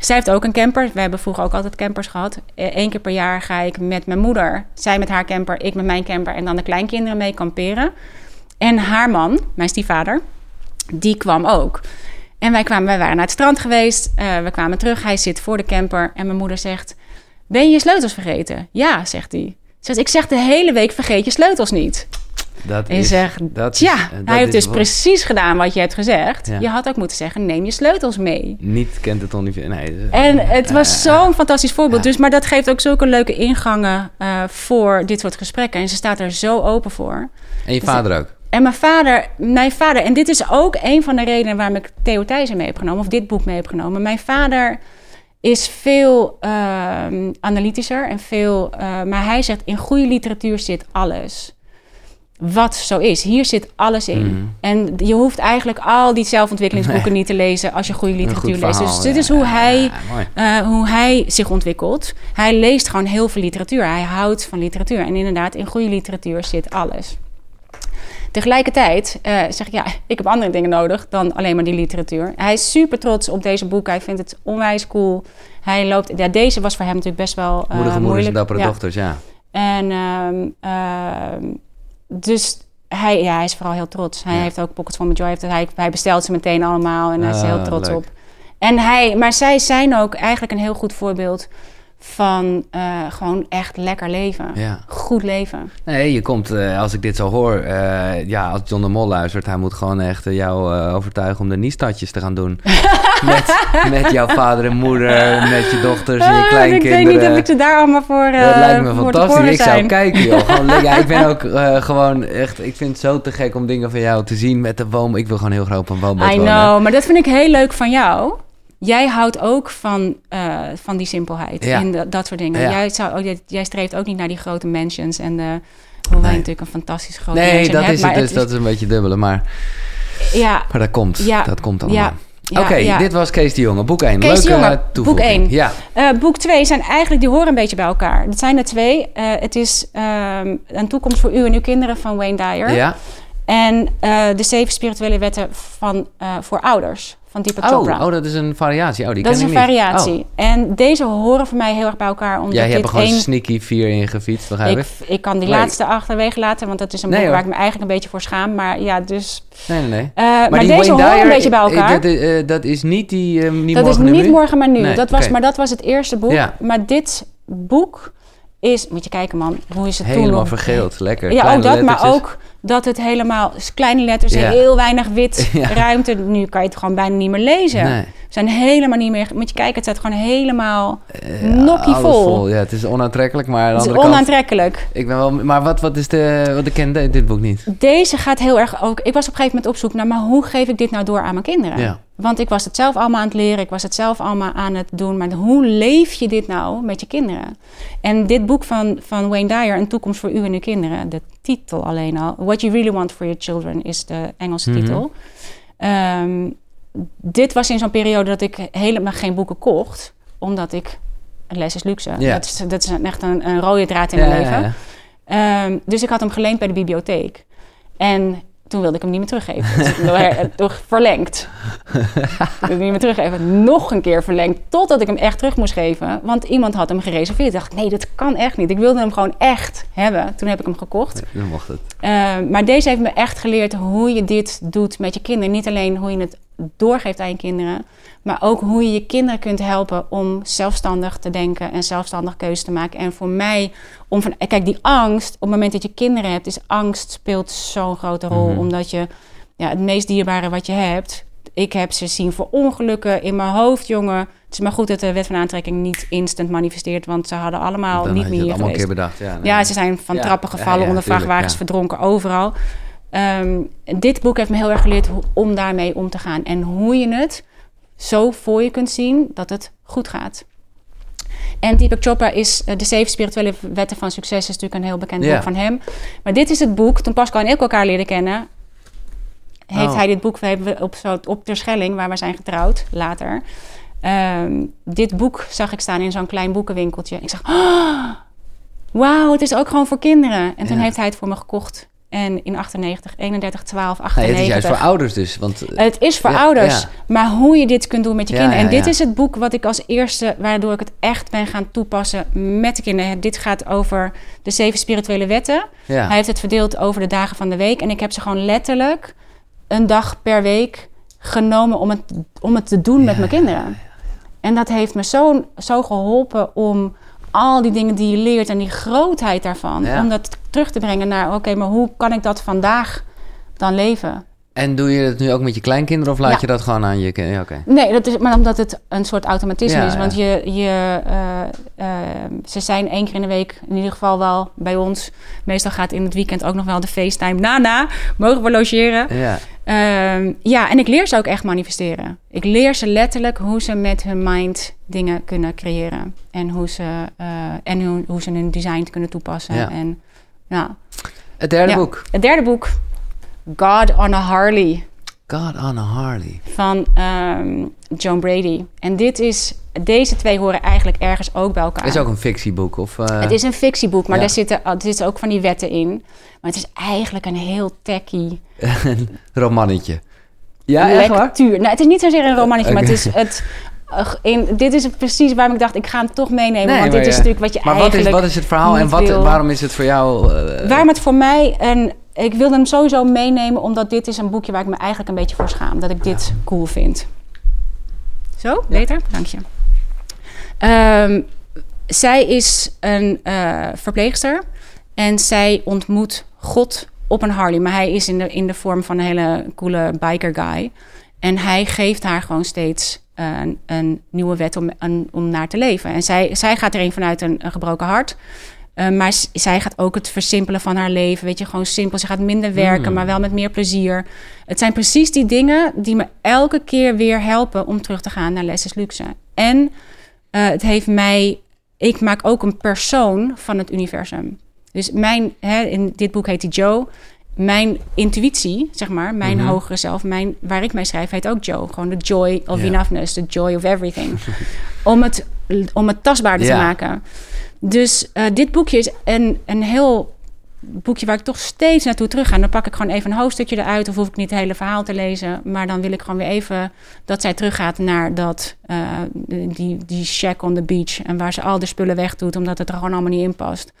Zij heeft ook een camper. We hebben vroeger ook altijd campers gehad. Eén keer per jaar ga ik met mijn moeder, zij met haar camper, ik met mijn camper en dan de kleinkinderen mee kamperen. En haar man, mijn stiefvader, die kwam ook. En wij, kwamen, wij waren naar het strand geweest. eh, we kwamen terug. Hij zit voor de camper. En mijn moeder zegt: Ben je je sleutels vergeten? Ja, zegt hij. Zegt, ik zeg de hele week: vergeet je sleutels niet. Dat En je is, zegt, dat is- Tja, dat hij heeft dus wat- precies gedaan wat je hebt gezegd. Ja. Je had ook moeten zeggen, neem je sleutels mee. Niet kent het ongeveer. Nee, dus- En het was Eh, zo'n fantastisch voorbeeld. ja. Dus, maar dat geeft ook zulke leuke ingangen eh, voor dit soort gesprekken. En ze staat er zo open voor. En je dus- vader ook. En mijn vader, mijn vader, en dit is ook een van de redenen waarom ik Theo Thijssen mee heb genomen, of dit boek mee heb genomen. Mijn vader is veel ehm, analytischer en veel, eh, maar hij zegt in goede literatuur zit alles. Wat zo is. Hier zit alles in. Mhm. En je hoeft eigenlijk al die zelfontwikkelingsboeken niet te lezen als je goede literatuur goed leest. Dus dit ja. is hoe hij, Ja, eh, hoe hij zich ontwikkelt. Hij leest gewoon heel veel literatuur. Hij houdt van literatuur. En inderdaad, in goede literatuur zit alles. Tegelijkertijd eh, zeg ik, ja, ik heb andere dingen nodig dan alleen maar die literatuur. Hij is super trots op deze boek. Hij vindt het onwijs cool. Hij loopt, ja, deze was voor hem natuurlijk best wel eh, Moedige moeders en dappere Ja. dochters, ja. En ehm, ehm, dus hij, ja, hij is vooral heel trots. Hij Ja. heeft ook Pockets from Joy. Heeft, hij, hij bestelt ze meteen allemaal en hij is er heel Ah, trots leuk. op. En hij, maar zij zijn ook eigenlijk een heel goed voorbeeld van eh, gewoon echt lekker leven. ja. Goed leven. Nee, je komt, eh, als ik dit zo hoor, eh, ja, als John de Mol luistert, hij moet gewoon echt jou overtuigen om de niestadjes te gaan doen. met, met jouw vader en moeder, met je dochters en je Ah, ik kleinkinderen. weet niet of ik ze daar allemaal voor, dat lijkt me fantastisch. Ik zou kijken, joh. Gewoon, ja, ik ben ook gewoon echt, ik vind het zo te gek om dingen van jou te zien met de woon. Ik wil gewoon heel graag op een woonboot I wonen. know, maar dat vind ik heel leuk van jou. Jij houdt ook van, eh, van die simpelheid Ja. en dat, dat soort dingen. Ja. Jij, zou, ook- jij, streeft ook niet naar die grote mansions en de, hoewel wij Nee. natuurlijk een fantastisch grote Nee, mansion dat hebben, is het dus. Dat is een beetje dubbele, maar, ja, maar dat komt. Ja. Dat komt allemaal. ja, ja, Oké, ja. dit was Kees de Jonge. Boek 1. Kees de Leuke Jonge, boek toevoeging. één. Ja. Eh, boek 2 zijn eigenlijk, die horen een beetje bij elkaar. Dat zijn er twee. Eh, het is ehm, een toekomst voor u en uw kinderen van Wayne Dyer. ja. En eh, de zeven spirituele wetten van, eh, voor ouders van Deepak Chopra. Oh, oh, dat is een variatie. Oh, die dat is een niet. variatie. Oh. En deze horen voor mij heel erg bij elkaar. Omdat Jij hebt er gewoon één... sneaky 4 in gefietst, ik? Ik, ik kan die Leuk. laatste achterwege laten, want dat is een Nee, boek waar ik me eigenlijk een beetje voor schaam. Maar ja, dus... Nee, nee, nee. eh, maar deze Wayne horen een beetje bij elkaar. Dat, dat is niet die... eh, niet dat is morgen niet nu? morgen, maar nu. Nee, dat was. Maar dat was het eerste boek. Ja. Maar dit boek is... Moet je kijken, man. Hoe is het toen Helemaal vergeeld. Lekker. Ja, ook dat, maar ook dat het helemaal kleine letters, Ja. heel weinig wit, Ja. ruimte. Nu kan je het gewoon bijna niet meer lezen. Nee. We zijn helemaal niet meer. Moet je kijken, het staat gewoon helemaal Eh, nokkie vol. Ja, het is onaantrekkelijk, maar aan de Het is kant... onaantrekkelijk. Ik ben wel... Maar wat, wat is de... Want ik ken dit boek niet. Deze gaat heel erg ook. Ik was op een gegeven moment op zoek naar, maar hoe geef ik dit nou door aan mijn kinderen? Ja. Want ik was het zelf allemaal aan het leren, ik was het zelf allemaal aan het doen. Maar hoe leef je dit nou met je kinderen? En dit boek van, van Wayne Dyer, Een toekomst voor u en uw kinderen, de titel alleen al, What You Really Want for Your Children is de Engelse Mhm. titel. Ehm, dit was in zo'n periode dat ik helemaal geen boeken kocht, omdat ik. Les is luxe. Dat, is, dat is echt een, een rode draad in mijn leven. Ehm, dus ik had hem geleend bij de bibliotheek. En toen wilde ik hem niet meer teruggeven. Dus door- toch verlengd. Ik wilde hem niet meer teruggeven. Nog een keer verlengd. Totdat ik hem echt terug moest geven. Want iemand had hem gereserveerd. Ik dacht, nee, dat kan echt niet. Ik wilde hem gewoon echt hebben. Toen heb ik hem gekocht. Dan mocht het. Ehm, maar deze heeft me echt geleerd hoe je dit doet met je kinderen. Niet alleen hoe je het doorgeeft aan je kinderen, maar ook hoe je je kinderen kunt helpen om zelfstandig te denken en zelfstandig keuzes te maken. En voor mij, om van, kijk, die angst, op het moment dat je kinderen hebt, is angst speelt zo'n grote rol. Mhm. Omdat je ja, het meest dierbare wat je hebt. Ik heb ze zien voor ongelukken in mijn hoofd, jongen. Het is maar goed dat de wet van aantrekking niet instant manifesteert, want ze hadden allemaal Dan niet had je meer allemaal een keer bedacht. Ja, nee. Ja, ze zijn van Ja, trappen gevallen, ja, onder vrachtwagens ja. verdronken, overal. Ehm, dit boek heeft me heel erg geleerd om daarmee om te gaan. En hoe je het zo voor je kunt zien dat het goed gaat. En Deepak Chopra is eh, De Zeven Spirituele Wetten van Succes. is natuurlijk een heel bekend boek van hem. Maar dit is het boek. Toen Pascal en ik elkaar leren kennen... heeft Oh. hij dit boek... We hebben op, op Terschelling, waar we zijn getrouwd, later... ehm, dit boek zag ik staan in zo'n klein boekenwinkeltje. Ik zag... "Ah, Wauw, het is ook gewoon voor kinderen. En toen heeft hij het voor me gekocht. En in 98, 31, 12, Nee, 98. het is juist voor ouders dus. Want, eh, Het is voor Ja, ouders, ja. maar hoe je dit kunt doen met je Ja, kinderen. En dit is het boek wat ik als eerste, waardoor ik het echt ben gaan toepassen met de kinderen. Dit gaat over de zeven spirituele wetten. Hij heeft het verdeeld over de dagen van de week. En ik heb ze gewoon letterlijk een dag per week genomen om het, om het te doen met mijn kinderen. En dat heeft me zo, zo geholpen om al die dingen die je leert en die grootheid daarvan, Ja. om dat terug te brengen naar, oké, maar hoe kan ik dat vandaag dan leven? En doe je het nu ook met je kleinkinderen of laat Ja. je dat gewoon aan je kinderen? Ja. Nee, dat is, maar omdat het een soort automatisme Ja, is. Want je, je, eh, eh, ze zijn één keer in de week in ieder geval wel bij ons. Meestal gaat in het weekend ook nog wel de FaceTime. Nana, mogen we logeren? Ja. Ehm, ja, en ik leer ze ook echt manifesteren. Ik leer ze letterlijk hoe ze met hun mind dingen kunnen creëren. En hoe ze, eh, en hoe, hoe ze hun design kunnen toepassen. Ja. En, ja. Het derde Ja. boek. Het derde boek, God on a Harley. God on a Harley. van ehm, Joan Brady. En dit is, deze twee horen eigenlijk ergens ook bij elkaar. Is ook een fictieboek? Of, eh, Het is een fictieboek, maar Ja. daar zitten, er zitten ook van die wetten in. Maar het is eigenlijk een heel tacky een romannetje. Ja, echt waar? lectuur. Nou, het is niet zozeer een romannetje, maar het is het... In, dit is het precies waarom ik dacht, ik ga hem toch meenemen. Nee, want maar dit is ja. natuurlijk wat je Maar wat is, eigenlijk... wat is het verhaal en wat, waarom is het voor jou... eh, Waarom het voor mij een. Ik wilde hem sowieso meenemen, omdat dit is een boekje waar ik me eigenlijk een beetje voor schaam. Dat ik dit cool vind. Zo, beter? Dank je. Ehm, zij is een eh, verpleegster en zij ontmoet God op een Harley. Maar hij is in de, in de vorm van een hele coole biker guy. En hij geeft haar gewoon steeds een, een nieuwe wet om, een- om naar te leven. En zij, zij gaat erin vanuit een, een gebroken hart. Uh, maar zij gaat ook het versimpelen van haar leven. Weet je, gewoon simpel. Ze gaat minder werken, Mm. maar wel met meer plezier. Het zijn precies die dingen die me elke keer weer helpen om terug te gaan naar Les is Luxe. En uh, het heeft mij. Ik maak ook een persoon van het universum. Dus mijn, hè, in dit boek heet hij Joe. Mijn intuïtie, zeg maar, mijn Mhm. hogere zelf, mijn, waar ik mee schrijf, heet ook Joe. Gewoon de joy of enoughness, the joy of everything. om, het, om het tastbaarder te maken. Dus eh, dit boekje is een, een heel boekje waar ik toch steeds naartoe terug ga. Dan pak ik gewoon even een hoofdstukje eruit, of hoef ik niet het hele verhaal te lezen. Maar dan wil ik gewoon weer even dat zij teruggaat naar dat, eh, die, die shack on the beach. En waar ze al de spullen wegdoet, omdat het er gewoon allemaal niet in past.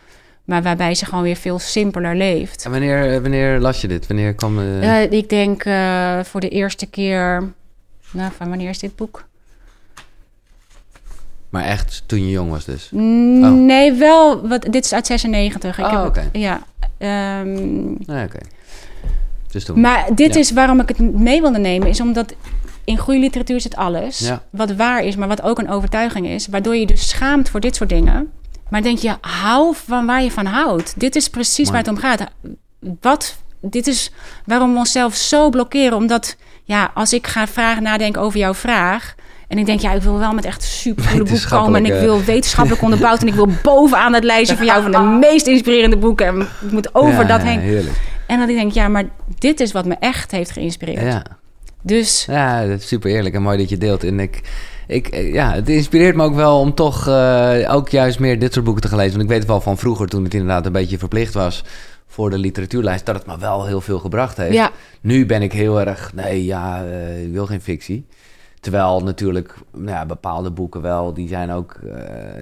Maar waarbij ze gewoon weer veel simpeler leeft. En wanneer, wanneer las je dit? Wanneer kwam... eh, Eh, ik denk eh, voor de eerste keer... Nou, van wanneer is dit boek? Maar echt toen je jong was dus? Mm, Nee, wel. Wat, dit is uit 96. Ik Oh, oké. Ja. ehm, oké. Dus toen, Maar dit Ja. is waarom ik het mee wilde nemen, is omdat in goede literatuur zit alles. Ja. Wat waar is, maar wat ook een overtuiging is. Waardoor je dus schaamt voor dit soort dingen. Maar denk je, hou van waar je van houdt. Dit is precies waar het om gaat. Wat, dit is waarom we onszelf zo blokkeren. Omdat, ja, als ik ga vragen nadenken over jouw vraag. En ik denk, ja, ik wil wel met echt super coole boek komen. En ik wil wetenschappelijk onderbouwd. En ik wil bovenaan het lijstje van jou van de meest inspirerende boeken. En ik moet over Ja, dat ja, heen. heerlijk. En dat ik denk, ja, maar dit is wat me echt heeft geïnspireerd. Ja. Dus Ja, dat is super eerlijk en mooi dat je deelt. En ik, ik, eh, ja, het inspireert me ook wel om toch eh, ook juist meer dit soort boeken te gaan lezen. Want ik weet wel van vroeger, toen het inderdaad een beetje verplicht was voor de literatuurlijst, dat het me wel heel veel gebracht heeft. ja, Nu ben ik heel erg, nee, ja, eh, ik wil geen fictie. Terwijl natuurlijk nou ja, bepaalde boeken wel, die zijn ook,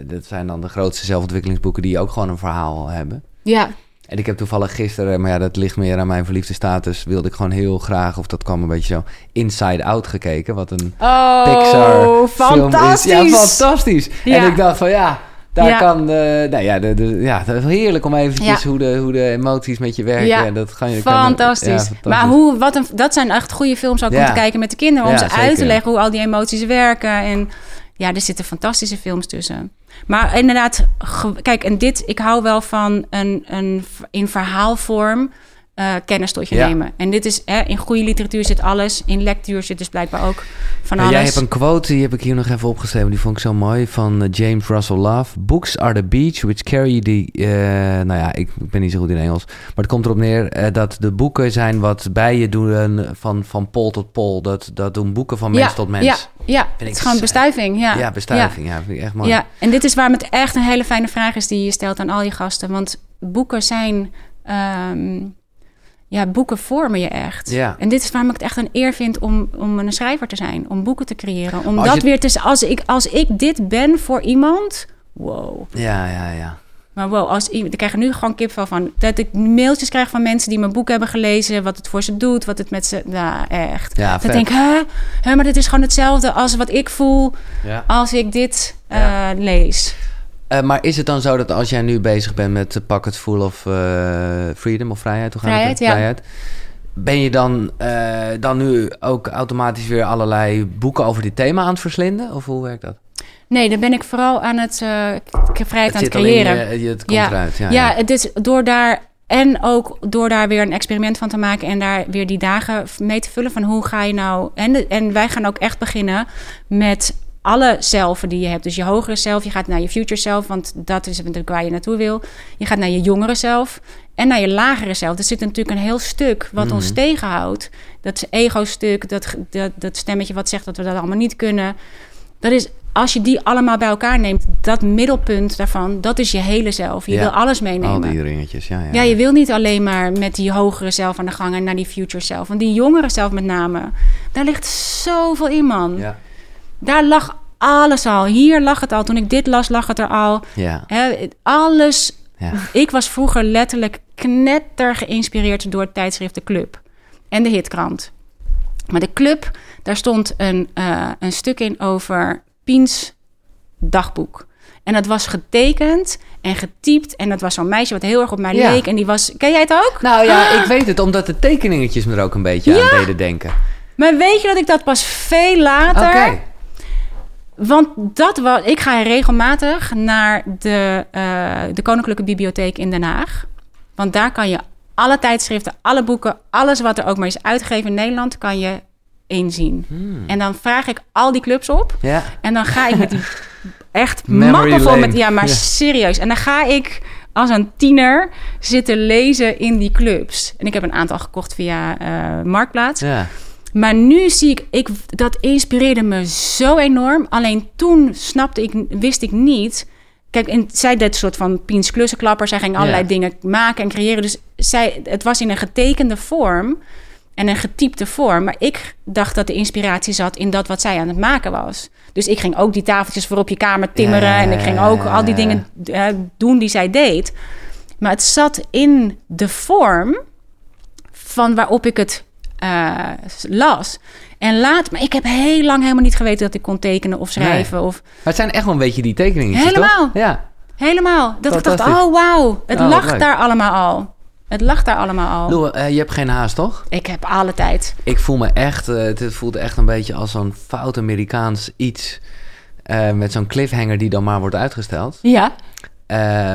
dat zijn dan de grootste zelfontwikkelingsboeken die ook gewoon een verhaal hebben. ja, En ik heb toevallig gisteren, maar ja, dat ligt meer aan mijn verliefde status, wilde ik gewoon heel graag, of dat kwam een beetje zo, Inside Out gekeken. Wat een Oh, Pixar fantastisch. film is. Ja, fantastisch. Ja. En ik dacht van ja, daar Ja. kan, eh nou ja, de, de, ja, dat is heerlijk om eventjes Ja. hoe, de, hoe de emoties met je werken. Ja. En dat ga je, kan- Fantastisch. ja, fantastisch. Maar hoe, wat een, dat zijn echt goede films ook om te kijken met de kinderen. Om ze uit te leggen hoe al die emoties werken. En ja, er zitten fantastische films tussen. Maar inderdaad, kijk, en dit, ik hou wel van een, een in verhaalvorm eh, kennis tot je Ja. nemen. En dit is, hè, in goede literatuur zit alles. In lectuur zit dus blijkbaar ook van Ja, alles. jij hebt een quote, die heb ik hier nog even opgeschreven. Die vond ik zo mooi, van eh, James Russell Love. Books are the beach which carry the... eh, nou ja, ik, ik ben niet zo goed in Engels. Maar het komt erop neer dat de boeken zijn wat bij je doen van, van pol tot pol. Dat, dat doen boeken van mens tot mens. Ja, ja. ik het is gewoon bestuiving. Ja, Ja, bestuiving. Ja, vind ik echt mooi. Ja, en dit is waarom het echt een hele fijne vraag is die je stelt aan al je gasten. Want boeken zijn. ehm, ja, boeken vormen je echt. Ja. En dit is waarom ik het echt een eer vind om, om een schrijver te zijn. Om boeken te creëren. Om dat je- weer te... Als ik, als ik dit ben voor iemand... Wow. Ja, ja, ja. Maar wow, als, ik krijg er nu gewoon kipvel van. Dat ik mailtjes krijg van mensen die mijn boek hebben gelezen. Wat het voor ze doet. Wat het met ze... Nou, echt. Ja, Dat vet. ik denk, hè? Hè, maar dit is gewoon hetzelfde als wat ik voel Ja. als ik dit eh, lees. Eh, maar is het dan zo dat als jij nu bezig bent met uh, Pocket Full of eh, Freedom of Vrijheid? Hoe gaat Vrijheid, het? ja. Vrijheid. Ben je dan, eh, dan nu ook automatisch weer allerlei boeken over dit thema aan het verslinden? Of hoe werkt dat? Nee, dan ben ik vooral aan het vrijheid aan het in creëren. het komt Ja. eruit. Ja, ja, ja. het is door daar en ook door daar weer een experiment van te maken en daar weer die dagen mee te vullen van hoe ga je nou. En, en wij gaan ook echt beginnen met alle zelfen die je hebt. Dus je hogere zelf, je gaat naar je future zelf, want dat is natuurlijk waar je naartoe wil. Je gaat naar je jongere zelf en naar je lagere zelf. Er zit natuurlijk een heel stuk wat ons Mhm. tegenhoudt. Dat ego-stuk, dat, dat, dat stemmetje wat zegt dat we dat allemaal niet kunnen. Dat is, als je die allemaal bij elkaar neemt, dat middelpunt daarvan, dat is je hele zelf. Je Ja. wil alles Al meenemen. die ringetjes, ja. Ja, Ja, je wil niet alleen maar met die hogere zelf aan de gang en naar die future zelf. Want die jongere zelf met name, daar ligt zoveel in, man. Ja. Daar lag alles al. Hier lag het al. Toen ik dit las, lag het er al. Ja. Het- alles. Ja. Ik was vroeger letterlijk knetter geïnspireerd door het tijdschrift De Club en de Hitkrant. Maar de Club, daar stond een, eh, een stuk in over Piens dagboek. En dat was getekend en getypt. En dat was zo'n meisje wat heel erg op mij Ja. leek. En die was... Ken jij het ook? Nou ja, ik weet het, omdat de tekeningetjes me er ook een beetje aan deden denken. Maar weet je dat ik dat pas veel later... Want dat was, ik ga regelmatig naar de, eh, de Koninklijke Bibliotheek in Den Haag. Want daar kan je alle tijdschriften, alle boeken, alles wat er ook maar is uitgegeven in Nederland, kan je inzien. Hmm. En dan vraag ik al die clubs op. Ja. En dan ga ik met die echt lane. met... Ja, maar Ja. serieus. En dan ga ik als een tiener zitten lezen in die clubs. En ik heb een aantal gekocht via eh, Marktplaats. Ja. Maar nu zie ik, ik, dat inspireerde me zo enorm. Alleen toen snapte ik, wist ik niet. Kijk, en zij deed een soort van Piens klussenklapper. Zij ging allerlei Ja. dingen maken en creëren. Dus zij, het was in een getekende vorm en een getypte vorm. Maar ik dacht dat de inspiratie zat in dat wat zij aan het maken was. Dus ik ging ook die tafeltjes voor op je kamer timmeren. Ja, en ik ging ook al die dingen eh, doen die zij deed. Maar het zat in de vorm van waarop ik het eh, las. En laat, maar ik heb heel lang helemaal niet geweten dat ik kon tekenen of schrijven. Of Maar het zijn echt wel een beetje die tekeningetjes, Helemaal. toch? Ja. helemaal. Dat ik dacht, oh wauw, het Oh, lag leuk. daar allemaal al. Het lag daar allemaal al. Lou, eh, je hebt geen haast, toch? Ik heb alle tijd. Ik voel me echt, eh, het voelt echt een beetje als zo'n fout Amerikaans iets. met zo'n cliffhanger die dan maar wordt uitgesteld. Ja.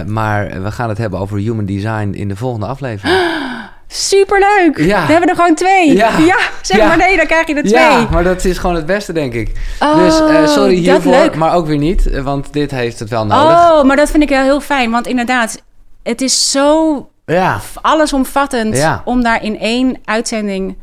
Maar we gaan het hebben over human design in de volgende aflevering. Superleuk! Ja. We hebben er gewoon twee. Ja. zeg Ja. maar nee, dan krijg je er twee. Ja, maar dat is gewoon het beste, denk ik. Oh, dus eh, sorry hiervoor, maar ook weer niet. eh, Want dit heeft het wel nodig. Oh, maar dat vind ik wel heel fijn. Want inderdaad, het is zo Ja, allesomvattend Ja. om daar in één uitzending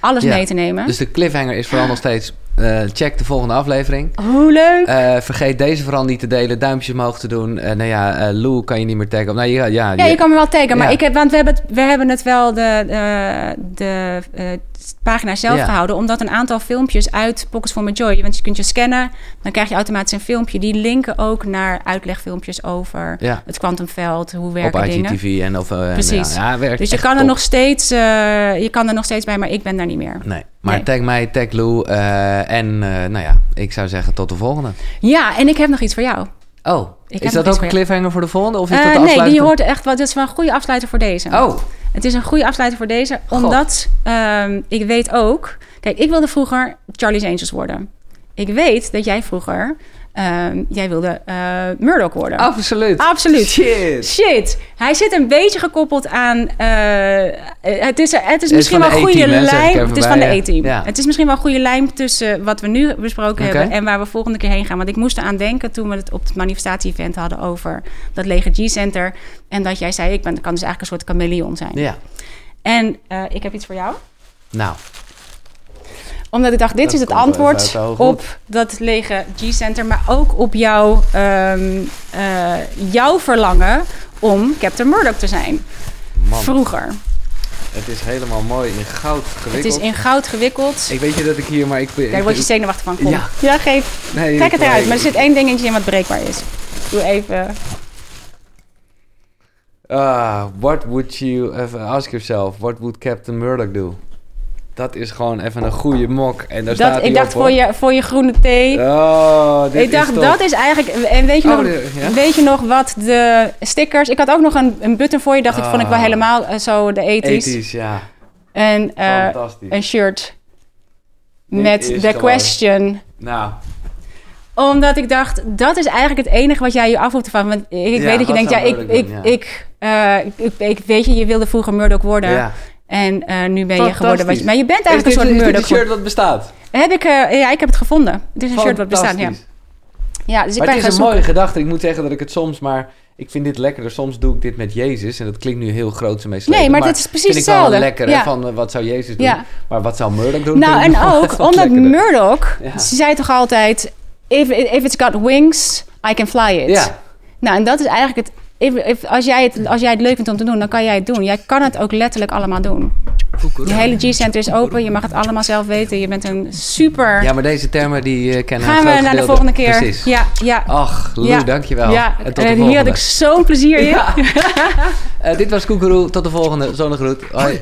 alles mee te nemen. dus de cliffhanger is vooral nog steeds... eh, check de volgende aflevering. Hoe leuk! Eh, vergeet deze vooral niet te delen, duimpjes omhoog te doen. Eh nou ja, Lou kan je niet meer taggen. Nou, ja, ja, ja, je kan me wel taggen, maar Ja. ik heb, want we hebben het, we hebben het wel de, de, de pagina zelf Ja. gehouden, omdat een aantal filmpjes uit Pockets for My Joy, want je kunt je scannen, dan krijg je automatisch een filmpje. Die linken ook naar uitlegfilmpjes over Ja. het kwantumveld, hoe op werken dingen. IGTV en of... Precies. Ja, ja, werkt Dus je kan, er nog steeds, je kan er nog steeds bij, maar ik ben daar niet meer. Nee, maar Nee. tag mij, tag Lou. eh, en eh, nou ja, ik zou zeggen tot de volgende. Ja, en ik heb nog iets voor jou. Oh, Ik is dat ook een cliffhanger voor de volgende? Of is Eh, dat de nee, die hoort echt wel. Dit is wel een goede afsluiter voor deze. Oh, Het is een goede afsluiter voor deze, omdat ehm, ik weet ook. Kijk, ik wilde vroeger Charlie's Angels worden. Ik weet dat jij vroeger. Ehm, jij wilde eh Murdoch worden. absoluut. Absoluut. Shit. Shit, hij zit een beetje gekoppeld aan. eh, het is, het is misschien wel een goede even Het is bij van de. E-team. Ja. Het is misschien wel een goede lijm tussen wat we nu besproken hebben en waar we volgende keer heen gaan. Want ik moest eraan denken toen we het op het manifestatie-event hadden over dat lege G-center. En dat jij zei: ik ben, kan dus eigenlijk een soort chameleon zijn. Ja, En eh, ik heb iets voor jou. nou, Omdat ik dacht, dit Dat is het antwoord op dat lege G-center. Maar ook op jouw, ehm, eh, jouw verlangen om Captain Murdoch te zijn. man, Vroeger. het is helemaal mooi in goud Het gewikkeld. is in goud gewikkeld. Ik weet je dat ik hier, maar ik... Daar word je zenuwachtig van. Kom. Ja. Ja, geef. Nee, Kijk het eruit. ik- Maar er zit één dingetje in wat breekbaar is. Doe even. Ah, what would you... Even ask yourself, what would Captain Murdoch do? Dat is gewoon even een goede mok. En daar staat Dat, ik dacht op, voor hoor. je, voor je groene thee. Oh, dit ik dacht, is dat is eigenlijk... En weet je, Oh, nog, de- ja? weet je nog wat de stickers... Ik had ook nog een, een button voor je. Dacht ik, vond ik wel Ah. helemaal eh, zo de ethisch. Ethisch, ja. En eh, een shirt Dit met gewoon- question. Nou, Omdat ik dacht, dat is eigenlijk het enige wat jij je af hoeft te vragen. Want ik Ja, weet dat je denkt, ja, ik, Murdoch ik, doen, ja. ik, eh, ik, ik, weet je, je wilde vroeger Murdoch worden. ja. En eh, nu ben je geworden wat je... Maar je bent eigenlijk dit, een soort is dit Murdoch. een shirt wat bestaat? Heb ik, eh, ja, ik heb het gevonden. Het is een shirt wat bestaat, ja. Ja, dus ik maar ben het is een mooie gedachte. Ik moet zeggen dat ik het soms maar... Ik vind dit lekkerder. Soms doe ik dit met Jezus. En dat klinkt nu heel groot mee Nee, maar dit is precies vind ik wel hetzelfde. lekker, Ja. van eh, wat zou Jezus doen? Ja. Maar wat zou Murdoch doen? Nou, en ook omdat. Murdoch... Ja. Ze zei toch altijd... If, if it's got wings, I can fly it. Ja, Nou, en dat is eigenlijk het... If, if- als, jij het als jij het leuk vindt om te doen, dan kan jij het doen. Jij kan het ook letterlijk allemaal doen. Je hele G-center is open. Je mag het allemaal zelf weten. Je bent een super... ja maar deze termen die eh, kennen Gaan we naar de volgende keer? Precies. Ja, ja. Ach, Lou, Ja. dankjewel. Ja, en tot de en hier volgende. had ik zo'n plezier in. Ja. Eh, dit was Koekeroe. Tot de volgende. Zonnegroet. Hoi.